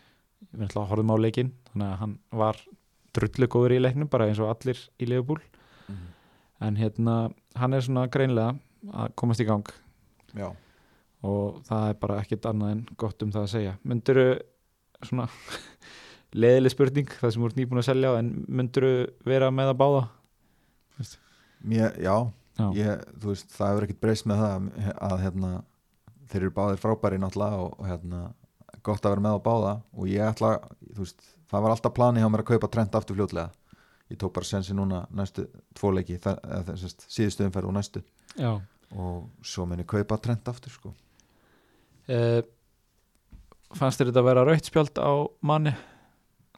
við náttúrulega horfum á leikin þannig að hann var drullu góður í leiknum bara eins og allir í Liverpool. En hérna, hann er svona greinlega að komast í gang.
Já.
Og það er bara ekkit annað en gott um það að segja. Mynduru svona leðileg spurning það sem voru nýbúin að selja en mynduru vera með að báða?
Mér, já,
Já.
Ég, þú veist, það hefur ekkert breyst með það að hérna, þeir eru báðir frábæri náttúrulega og, og hérna, gott að vera með á báða. Og ég ætla, þú veist, það var alltaf plani hjá mér að kaupa trend aftur fljótlega. Ég tók bara sensi núna næstu tvo leiki, það, eða, þessast, síðustu umferð og næstu.
Já.
og svo meni kaupa trend aftur sko.
Uh, fannst þér þetta að vera rautt spjald á manni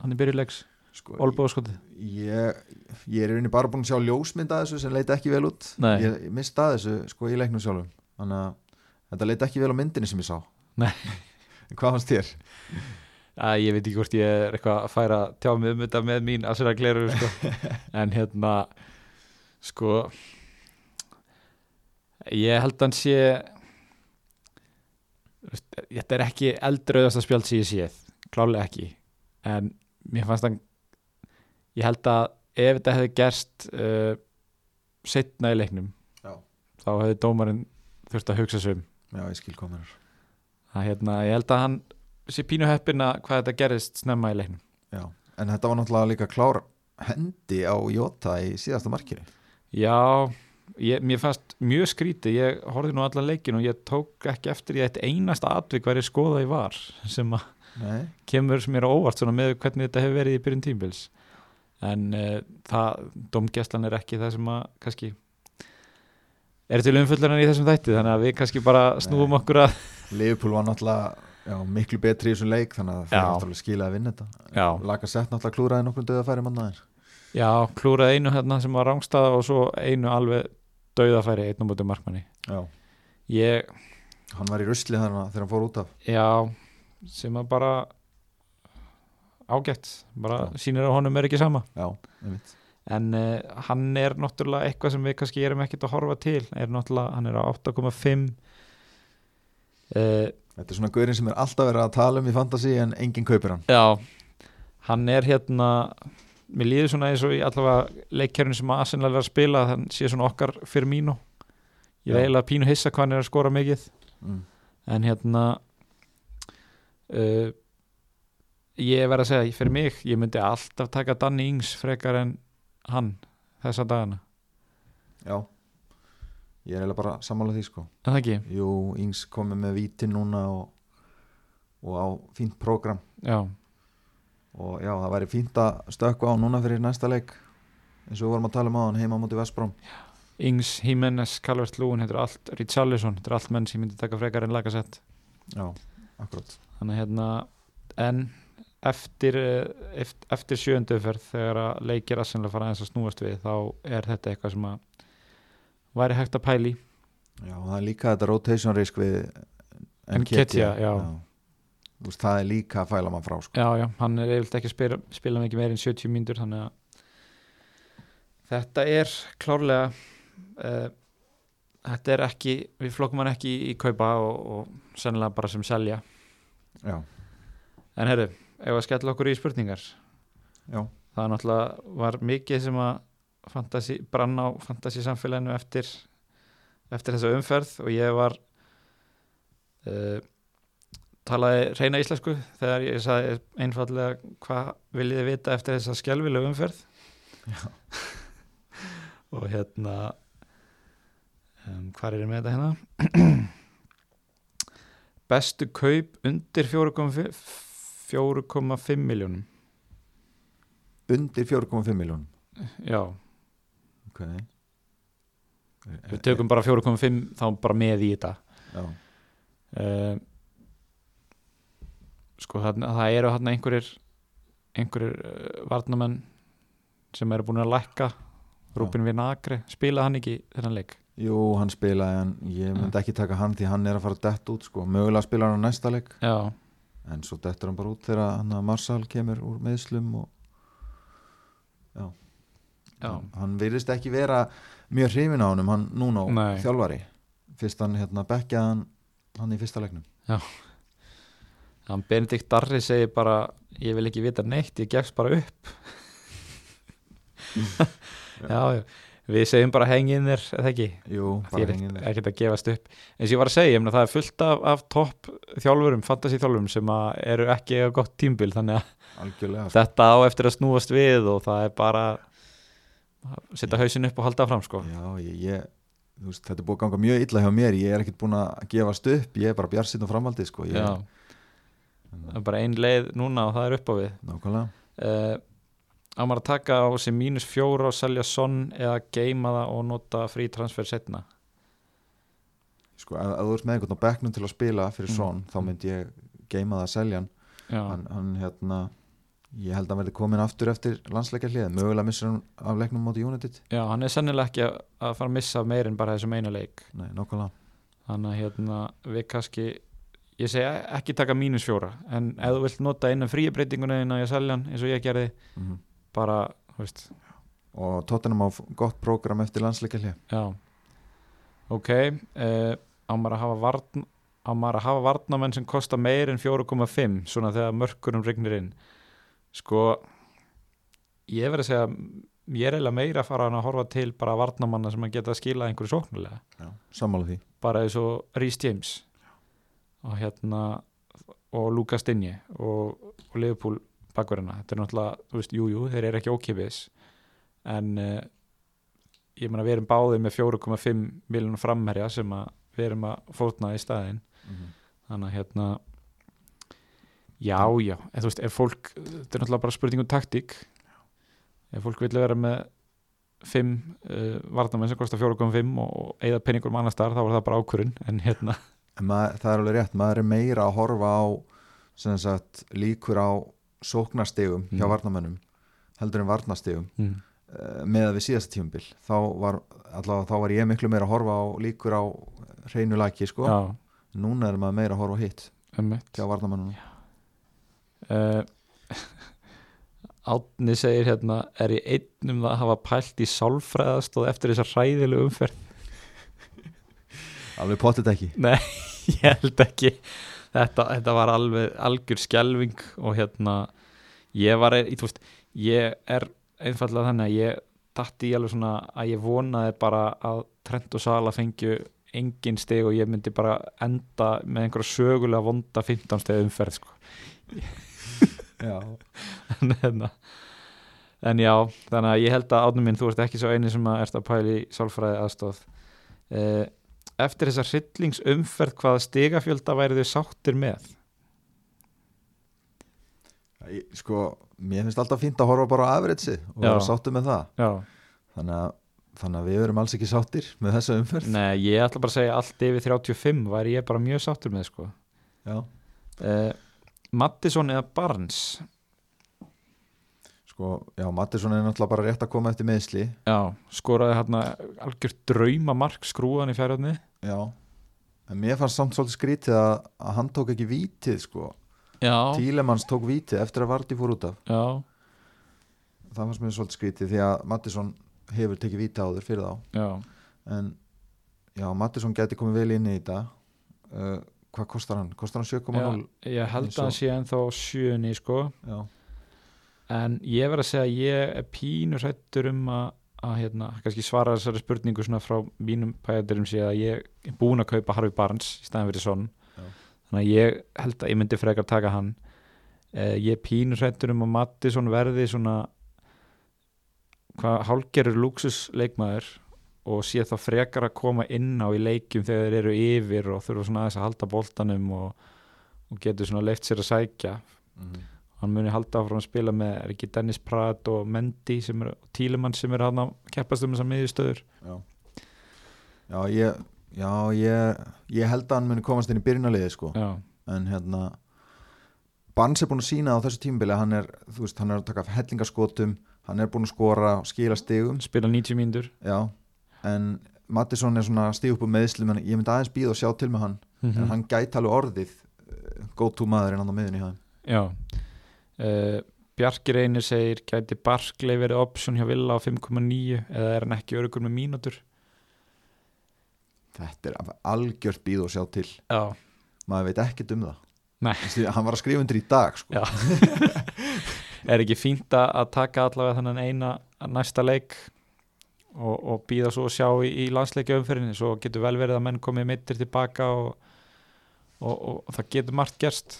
hann er byrjulegs,
Sko,
olbóðskotið
ég, ég er rauninni bara búin að sjá ljósmynd að þessu sem leita ekki vel út.
Nei.
ég, ég mista að þessu sko í leiknum sjálfum. Þannig að þetta leit ekki vel á myndinni sem ég sá. Hvað fannst þér?
að ég veit ekki hvort ég er eitthvað að færa tjá mig um þetta með mín að sér að gleru sko. en hérna sko ég held að hann sé þetta er ekki eldröðasta spjald sem ég séð. Klálega ekki. En mér fannst hann ég held að ef þetta hefði gerst uh, setna í leiknum
Já.
þá hefði dómarinn þurft að hugsa sig um.
Ég
að hérna, ég held að hann sé pínu heppina hvað þetta gerist snemma í leiknum.
Já, en þetta var náttúrulega líka klár hendi á Jota í síðasta markinu.
Já, ég, mér fannst mjög skrítið, ég horfði nú allan leikin og ég tók ekki eftir ég eitt einasta atvik væri skoða í var sem að
Nei,
kemur mér á óvart svona með hvernig þetta hefur verið í byrjun tímbils en uh, það, domgæslan er ekki það sem að kannski er til umfullunar í þessum þætti þannig að við kannski bara snúum
Nei.
okkur að
Liverpool var náttúrulega já, miklu betri í þessum leik þannig að það fyrir náttúrulega skila að vinna þetta.
Já,
Laka sett náttúrulega klúraði nokkrum döðafæri mannaðir
já klúraði einu hérna sem var rángstað og svo einu alveg dauðafæri einn á mútið markmanni.
Já,
ég,
hann var í rusli þannig þegar hann fór út af.
Já, sem að bara ágætt, bara
Já.
sýnir að honum er ekki sama.
Já,
en uh, hann er náttúrulega eitthvað sem við kannski erum ekkert að horfa til. Er hann er á 8,5 uh,
Þetta er svona gaurinn sem er alltaf verið að tala um í fantasy en enginn kaupir hann.
Já, hann er hérna mér líður svona eins og í allavega leikkerfinu sem Arsenal er að spila þann sé svona okkar fyrir mínu ég eiginlega pínu hissa hvað hann er að skora mikið.
Mm.
en hérna uh, ég verð að segja fyrir mig, ég myndi alltaf taka Danny Ings frekar en hann þessa dagana,
Já, ég er eiginlega bara sammála því sko.
Það ekki?
Jú, Ings komið með víti núna og, og á fínt prógram.
Já,
og já, það væri fínt að stökka á núna fyrir næsta leik eins og við vorum að tala um á hann heima á móti Vestbróm
Ings, Jimenez, Calvert Lúin þetta er allt, Richarlison, þetta er allt menn sem myndi taka frekar en lagasett
Já, akkurat
þannig hérna en eftir, eh, eft- eftir sjöunduferð þegar að leikir aðsennlega fara aðeins að snúast við þá er þetta eitthvað sem að væri hægt að pæli
Já, það er líka þetta rotation risk við. Þú veist, það er líka að fæla mann frá sko.
já, já, hann er eiginlega ekki að spila, spila mikið meir en 70 mínútur þannig að þetta er klárlega uh, þetta er ekki við flokkum hann ekki í kaupa og, og sennilega bara sem selja
Já,
en herru, ef að skella okkur í spurningar?
Já,
það náttúrulega var mikið sem að fantasy, brann á fantasy samfélaginu eftir, eftir þessa umferð og ég var uh, talaði reyna íslensku þegar ég sagði einfallega hvað viljið þið vita eftir þessa skjálfilegu umferð. Og hérna um, hvað er ég með þetta hérna bestu kaup undir 4,5 4,5 miljónum
undir 4,5 miljónum
já,
Ok.
Við tökum bara 4,5 þá bara með í þetta.
Já,
uh, sko þarna, það eru hann einhverjir einhverjir uh, varnamenn sem eru búin að lækka. Rúbin Vinagre, spilaði hann ekki þennan leik
jú, hann spilaði en ég myndi ekki taka hann því hann er að fara dett út sko. mögulega spila hann á næsta leik.
Já,
en svo dettur hann bara út þegar hann að Marsal kemur úr meðslum og já,
já,
Hann, hann virðist ekki vera mjög hrifin á honum, hann núna
Nei.
þjálfari. Fyrst hann hérna bekkjaði hann hann í fyrsta leiknum.
Hann Benedikt Darri segir bara ég vil ekki vita neitt, ég gefst bara upp. Já, já við segjum bara hengið þér, eða ekki?
Jú, bara
er
hengið þér
ekkert að gefast upp. Eins og ég var að segja, það er fullt af, af topp þjálfurum, fantasy þjálfurum sem eru ekki á gott tímbil þannig að
algjörlega sko.
þetta á eftir að snúast við og það er bara að setja hausin upp og halda fram sko.
Já, ég, ég veist, þetta er búið að ganga mjög illa hjá mér. Ég er ekkert búin að gefast upp ég er bara bjarsinn og framhaldið sko. ég,
Já, það er bara ein leið núna og það er upp á við.
Nákvæmlega.
Uh, á maður að taka á sig mínus fjóra og selja sonn eða geima það og nota frí transfer setna
sko, ef, ef þú ert með einhvern á bekknum til að spila fyrir
Mm.
svon, þá myndi ég geima það að selja hann, hann, hann hérna ég held að hann verði komin aftur eftir landsleikja hlið, mögulega missur hann af leiknum móti United,
já hann er sennilega ekki að, að fara að missa meir en bara þessum einu leik.
Nei,
þannig að hérna við kannski ég segi ekki taka mínus fjóra en ef þú vilt nota innan fríabreitinguna innan ég seljan eins og ég gerði
mm
bara, þú veist,
og Tottenham á gott prógram eftir landsleika hlið
já. Ok uh, á maður að hafa varn á maður að hafa varnamenn sem kosta meir en 4,5 svona þegar mörkurum regnir inn? Sko ég verði að segja ég er eiginlega meira að fara að horfa til bara varnamanna sem að geta að skila einhverju sóknulega
sammála því.
Bara eins og Rhys James. Og hérna og Lucas Dinje og, og Liverpool bakverðina, þetta er náttúrulega þú veist, jújú, jú, þeir eru ekki ókipis en uh, ég meina við erum báðið með 4,5 miljónum framherja sem að við erum að fótna í staðinn. Þannig að hérna já, já, en þú veist, ef fólk þetta er náttúrulega bara spurning um taktík. Ef fólk vil vera með 5 uh, varnamenn sem kostar 4,5 og, eða penningur um annar starf, þá var það bara ákvörun en hérna,
en maður, það er alveg rétt, maður er meira að horfa á sem sagt, líkur á sóknastegum hjá
Mm.
varnamönnum heldur en varnastegum
mm,
uh, með að við síðasta tímabil þá var, allavega, þá var ég miklu meira að horfa á líkur á hreinu laki sko. núna er maður meira að horfa á hitt hjá varnamönnum
uh, Átni segir hérna er ég einn um það að hafa pælt í sálfræðast og eftir þessar hræðilegu umferð?
Alveg pottet ekki.
Nei, ég held ekki þetta, þetta var alveg algjör skelving og hérna ég var, ég, veist, ég er einfallega þannig að ég datti í alveg svona að ég vonaði bara að Trent og Sala fengju engin steg og ég myndi bara enda með einhverja sögulega vonda 15 steg umferð sko. en, hérna, en já, þannig að ég held að átnum minn, þú ert ekki svo eini sem að ert að pæla í sálfræði aðstóð eh, eftir þessar hryllingsumferð hvaða stigafjölda væri þau sáttir með?
Sko, mér finnst alltaf fínt að horfa bara á average og vera sáttu með það.
Já,
þannig að, þannig að við verum alls ekki sáttir með þessa umferð.
Nei, ég ætla bara að segja allt yfir 35 væri ég bara mjög sáttur með sko.
Já.
eh, Mattisson eða Barnes?
Sko, já, Mattisson er náttúrulega bara rétt að koma eftir meðsli
já, skoraði hérna algjört draumamark skrúan í fjárhjóðni
já, en mér fannst samt svolítið skrítið að, að hann tók ekki vítið sko,
já,
Tílemanns tók vítið eftir að Vardy fór út af.
Já,
það fannst mér svolítið skrítið því að Mattisson hefur tekið vítið áður fyrir þá.
Já.
En já, Mattisson geti komið vel inn í þetta. Uh, hvað kostar hann? kostar hann 7,0?
Já, ég held að hann sé ennþá sjöunni sko.
Já.
en ég verð að segja að ég er pínur hættur um að, að hérna, kannski svara þessari spurningu svona frá mínum pæðaturum sé að ég er búin að kaupa Harfi Barnes í staðin fyrir sonn
Já.
þannig að ég held að ég myndi frekar taka hann. Eh, ég pínur hættur um að Mattisson verði svona hvað hálgerur luxusleikmaður og sé þá frekar að koma inn á í leikjum þegar þeir eru yfir og þurfa svona aðeins að halda boltanum og, og getur svona leift sér að sækja.
Mm
hann muni halda áfram að spila með er ekki Dennis Pratt og Mendy er, og Tílemann sem er hann að keppast um þessar miðjustöður?
Já, já, ég, já ég, ég held að hann muni komast inn í byrjunarliði sko.
já,
en hérna Barnes er búin að sína á þessu tímabili að hann er, þú veist, hann er að taka hellingaskotum hann er búin að skora og skila stigum.
Spila 90 mínútur.
Já, en Mattisson er svona stig upp á meðslum en ég myndi aðeins býða og sjá til með hann.
Mhm.
en hann gæti alveg orðið uh, go to maðurinn hann á miðunni þeim.
Já uh, Bjarki Reynir segir gæti Barkley verið option hjá Villa á 5,9 eða er hann ekki örugur með mínútur
þetta er algjört býð og sjá til
já,
maður veit ekkert um það. Þessi, hann var að skrifa undir í dag sko.
Er ekki fínt að taka allavega þannig eina næsta leik og, og býða svo að sjá í, í landsleikja umferðinni svo getur vel verið að menn komið mittir tilbaka og, og, og, og það getur margt gerst.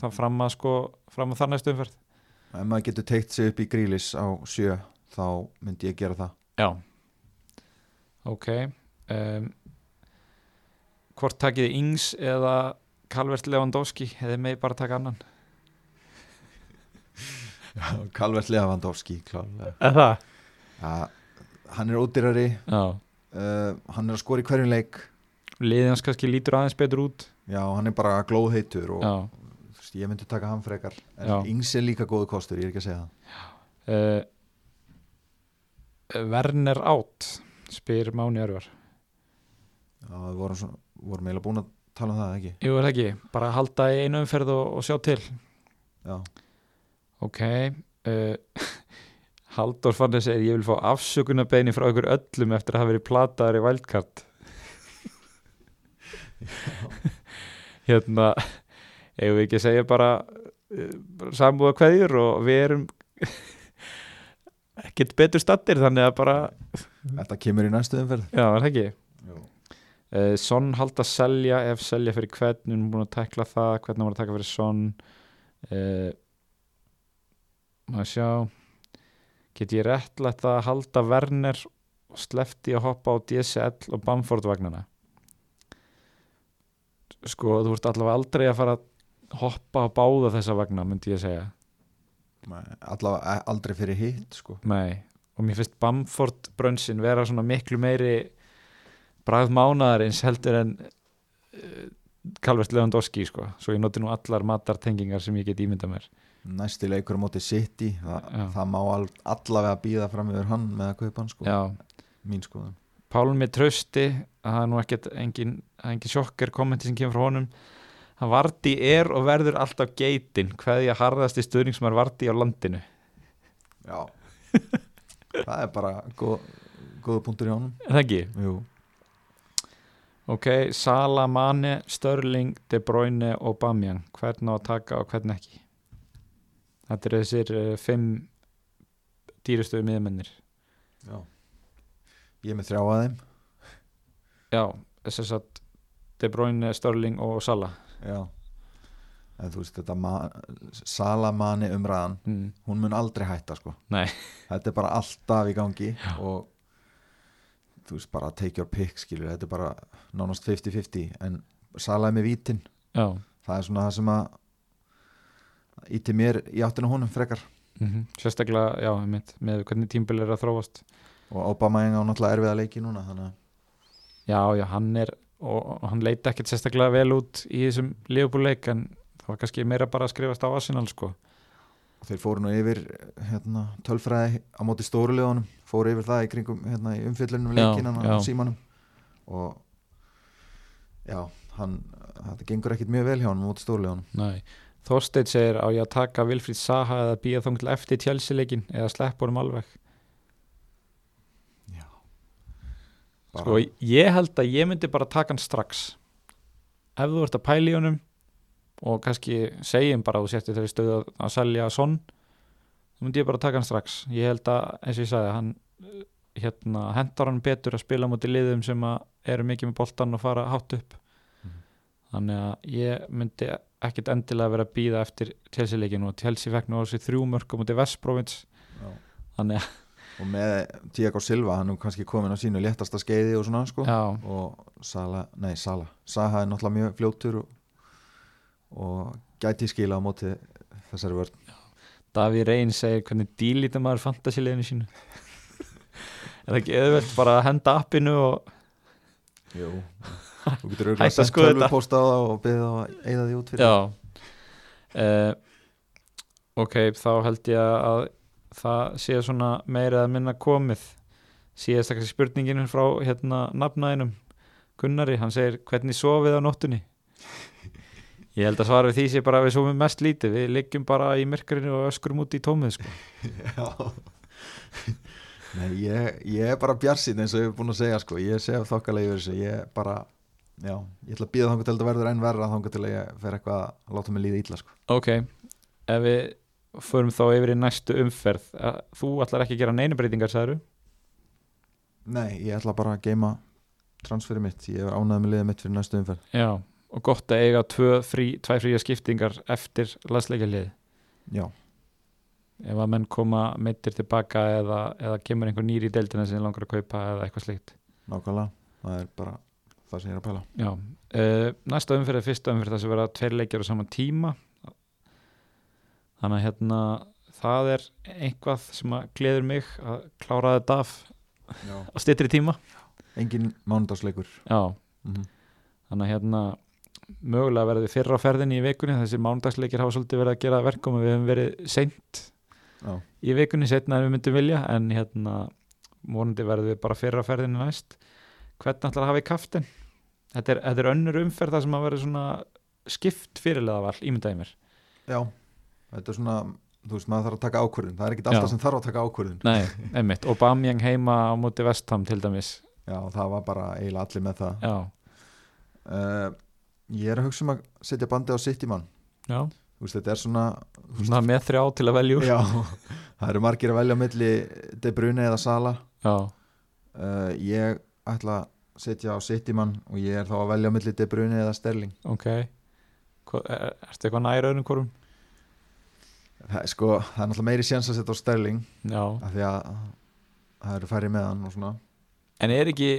Það fram að sko fram að þar næstu umferð.
Ef maður getur teikt sig upp í grílis á sjö þá myndi ég gera það.
Já. Ok um, hvort takið þið Ings eða Calvert Lewandowski eða með bara taka annan?
Kalvert Lewandowski
eða það?
ja, hann er ódýrari.
Já.
Uh, hann er að skora í hverjum leik.
Liðið hans kannski lítur aðeins betur út.
Já, hann er bara glóðheitur og
já
ég myndi taka hann frekar en
Já.
Ings er líka góðu kostur, ég er ekki að segja það.
Uh, Werner átt spyr Máni Örvar.
Já, við vorum, svona, vorum eiginlega búin að tala um það ekki?
Jú, er ekki, bara halda í einu umferð og, og sjá til.
Já,
Ok uh, Halldór fann þess að ég vil fá afsökunarbeini frá ykkur öllum eftir að hafa verið plataður í Wildcard. Hérna eigum við ekki að segja bara, bara sambúða kveðjur og við erum ekkert betur stattir þannig að bara,
þetta kemur í næstu umferð.
Já, er það ekki?
Jú.
uh, Son halda að selja ef selja fyrir hvern, við erum búin að tekla það hvernig hann var að taka fyrir Son? Uh, maður sjá. Get ég réttlætt að halda Werner og slefti að hoppa á DSL og Bamford vagnana? Sko þú ert allavega aldrei að fara að hoppa á báða þessa vagna myndi ég segja
allavega e- aldrei fyrir hitt sko.
Og mér finnst Bamford brönsin vera svona miklu meiri bragð mánaðarins heldur en uh, Calvert Lewandowski sko, svo ég noti nú allar matartengingar sem ég get ímynda mér
næsti leikur á móti City
Já.
það má al, allavega býða fram yfir hann með að kaupa hann sko. Mín skoðun
Pálmi Trausti að það er nú ekkert engin, engin sjokker kommenti sem kemur frá honum hann Vardí er og verður alltaf geitin hverði að harðasti stuðningsmar Vardí á landinu.
Já. Það er bara góð, góða punktur í honum.
Er það ekki?
Jú.
Ok, Sala, Mane, Störling, De Bruyne og Bamjan hvern á að taka og hvern ekki? Þetta eru þessir uh, fimm dýrustuðu miðmennir
Já. ég er með þrjá að þeim.
Já, þess að De Bruyne, Störling og Sala
Já. En þú veist þetta ma Salamanni umræðan
mm.
hún mun aldrei hætta sko.
Nei.
þetta er bara alltaf í gangi og þú veist bara take your pick skilur, þetta er bara nánast 50-50 en Sala með vítin.
Já,
það er svona það sem að íti mér í áttinu honum frekar.
Mm sérstaklega já, einmitt, með hvernig tímbil er að þróast.
Og Obama á náttúrulega erfiða leiki núna þannig að
já, já, hann er og, hann leita ekkert sérstaklega vel út í þessum liðbúleik en það var kannski meira bara að skrifast á Arsenal sko
þeir fóru nú yfir hérna, tölfræði á móti stórulegunum fóru yfir það í kringum hérna, í umfyllunum
Já,
leikin hann
já.
á símanum og já, hann þetta gengur ekkit mjög vel hjá hann móti stórulegunum
Nei. Þorsteinn segir á ég að taka Vilfríð Saha eða býja þóng til eftir tjálsileikin eða sleppa honum alveg sko, ég held að ég myndi bara taka hann strax. Ef þú ert að pæla í honum og kannski segjum bara að þú sérti þeirri stöðu að- að selja sonn þá myndi ég bara taka hann strax. Ég held að, eins og ég sagði, hann uh, hérna, hendar hann betur að spila mútið liðum sem eru mikið með boltan og fara hátt upp.
Mhm.
þannig að ég myndi ekkit endilega vera að býða eftir Chelsea-leikinu og fekk nú á sig þrjú mörg á mútið Vestprovins
Já.
þannig að,
og með Tiago Silva, hann er kannski komin á sínu léttasta skeiði og svona sko.
Já,
og Sala, nei Sala. Saha er náttúrulega mjög fljótur og, og gæti skila á móti þessari vörð
Davíð Reyn segir hvernig dílítið maður fantasileginu sínu? Er það ekki eðvöld bara að henda appinu og
Jú, þú getur auðvitað
að þetta.
tölvupóst á það og beðið á að eigða því út fyrir.
Já. Uh, ok, þá held ég að það sé svona meira að minna komið. Síðast ekki spurningin frá hérna nafnaðinum Gunnari, hann segir hvernig sofið á nóttunni? Ég held að svara við því sé bara að við sofum mest lítið. Við liggjum bara í myrkarinu og öskurum út í tómið sko.
Já. Nei, ég, ég er bara bjarsinn eins og ég hef búin að segja sko, ég sé þokkalega yfir þessu, ég bara já, ég ætla að býða þangar til þetta verður enn verra þangar til að ég fer eitthvað að láta mig líða illa sko.
Ok, ef við förum þá yfir í næstu umferð. Að þú ætlar ekki að gera neinu breytingar sagður
Nei, ég ætla bara að geima transferið mitt, ég er ánægð með liðið mitt fyrir næstu umferð.
Já, og gott að eiga tvö frí, fría skiptingar eftir landsleikjalið
Já,
ef að menn koma meittir tilbaka eða, eða kemur einhver nýri í deildina sem langar að kaupa eða eitthvað slíkt.
Nákvæmlega, það er bara það sem ég er að pæla.
Já, uh, næsta umferð er fyrsta umferð þess að vera tveir leikjar á saman tíma þannig að hérna það er einhvað sem að gleður mig að klára þetta af á styttri tíma.
Engin mánudagsleikur.
Já,
mm -hmm.
þannig að hérna mögulega verði fyrra á ferðinni í vikunni. Þessi mánudagsleikir hafa svolítið verið að gera verkum og við hefum verið seint
Já,
í vikunni setna en við myndum vilja. En hérna vonandi verði við bara fyrra á ferðinni næst. Hvernig ætlar að hafa í kaftin? þetta er, þetta er önnur umferð það sem að vera svona skipt fyrirlega vall ímyndaði mér.
Já, þetta er svona þú veist, maður þarf að taka ákvörðun. Það er ekkit
Já.
alltaf sem þarf að taka ákvörðun.
Nei, einmitt, og Bamjang heima á móti Vestham til dæmis.
Já, það var bara eiginlega allir með það.
Já,
uh, ég er að hugsa um að setja bandið á Cityman
já,
þú veist, þetta er svona
svona með þrjá til að velja
já, það eru margir að velja á milli De Bruyne eða Sala
Já,
uh, ég ætla að setja á Cityman og ég er þá að velja á milli De Bruyne eða Sterling.
Ok. Er, Ertu eitthvað næra öðrum hvorum?
Það sko, það er náttúrulega meiri séns að setja á Sterling
Já,
af því að það eru færri með hann og svona.
En er ekki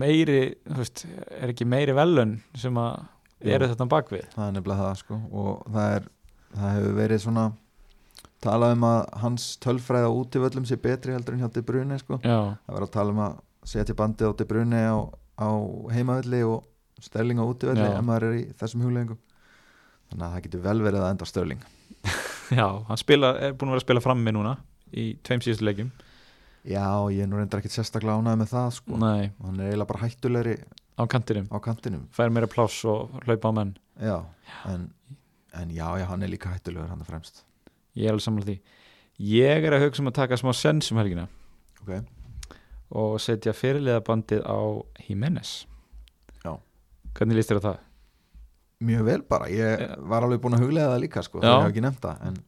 meiri, þú veist, er ekki meiri velun sem að eru þetta bakvið?
það er nefnilega það sko og það er, það hefur verið svona talað um að hans tölfræði á útivöllum sé betri heldur en hjá De Bruyne sko.
Já,
það verður að tala um að setja bandið á De Bruyne á, á heimavelli og Sterling á útivelli
Já.
ef maður er í þessum hugleggingum þannig að það getur vel verið að enda Sterling
já, hann spila, er búin að vera að spila frammi núna í tveim síðustu leikjum.
Já, ég er nú reyndar ekkit sérstaklega ánægð með það sko.
Nei,
hann er eiginlega bara hættulegri
á kantinum.
Á kantinum.
Fær meira pláss og hlaupa á menn.
Já, en, en já, já, hann er líka hættulegur hann er fremst.
Ég er alveg sammála því. Ég er að hugsa um að taka smá sens um helgina.
Ok,
og setja fyrirliða bandið á Jimenez
Já.
Hvernig líst þér á það?
Mjög vel bara ég
Já.
var alveg búin að huglega það líka sko,
Já.
það er ekki nefnt það en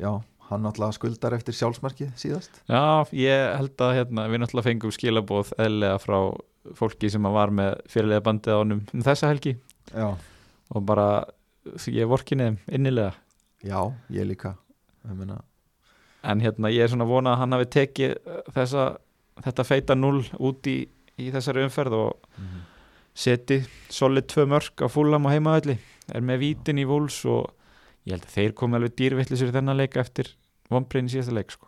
já, hann náttúrulega skuldar eftir sjálfsmarkið síðast
Já, ég held að hérna, við náttúrulega fengum skilabóð eðlega frá fólki sem var með fyrirliða bandið á honum um þessa helgi
já,
og bara ég vorkinni innilega
já, ég líka ég
en hérna ég er svona að vona að hann hafi tekið þessa, þetta feita null út í, í þessari umferð og
mhm.
Seti solid tvö mörg á fúlam og heimaðalli er með vítin í vúls og ég held að þeir komi alveg dýrvillisur í þennan leik eftir vombriðin í síðasta leik sko.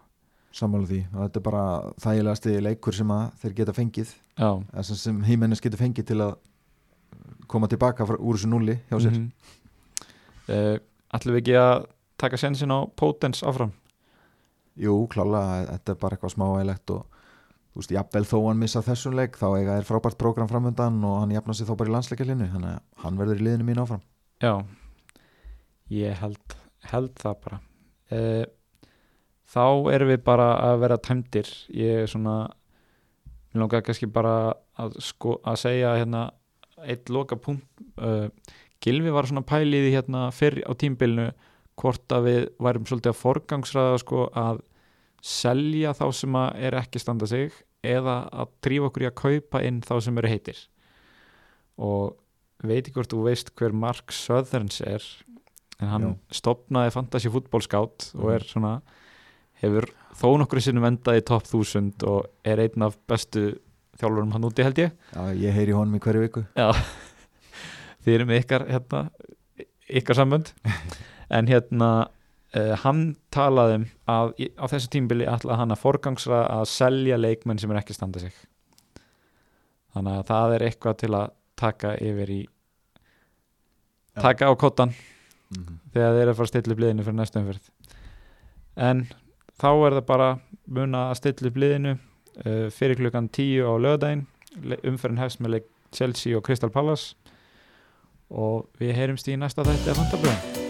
sammála því. Og þetta er bara þægilegasti leikur sem þeir geta fengið. Sem, hímennis getur fengið til að koma tilbaka frá, úr þessu nulli hjá sér.
Mm uh, Ætlum við ekki að taka sensin á Potens áfram?
Jú, klálega, þetta er bara eitthvað smáægilegt og þú veist, jafnvel þó hann missa þessum leik þá eiga er frábært prógram framöndan og hann jafna sig þá bara í landsleikalinu þannig að hann verður í liðinu mín áfram.
Já, ég held, held það bara. Uh, Þá erum við bara að vera tæmdir. Ég er svona Mér langar kannski bara að, sko, að segja hérna eitt loka punkt uh, Gilvi var svona pælið í hérna fyrr á tímbilinu hvort að við værum svolítið að forgangsraða sko að selja þá sem er ekki standa sig eða að trífa okkur í að kaupa inn þá sem eru heitir. Og veit ekki hvort þú veist hver Mark Southerns er en hann
Já.
stopnaði Fantasy Football Scout og
Mhm.
er svona hefur þó nokkru sinnum endað í top 1000 og er einn af bestu þjálfurum hann úti held ég.
Já, ég heyri honum í hverju viku.
Já, þið erum ykkar hérna, ykkar sambönd. En hérna uh, hann talaði um að á þessu tímbili ætla hann að forgangsra að selja leikmenn sem er ekki standa sig. Þannig að það er eitthvað til að taka yfir í
Já.
taka á kottan
mm
þegar þeir eru að fara að stilla upp liðinu fyrir næstu umferð. En þá er það bara muna að stilla upp liðinu uh, fyrir klukkan 10 á lögadaginn umferðin hefst með leik Chelsea og Crystal Palace. Og við heyrumst í næsta þætti að fantablöðum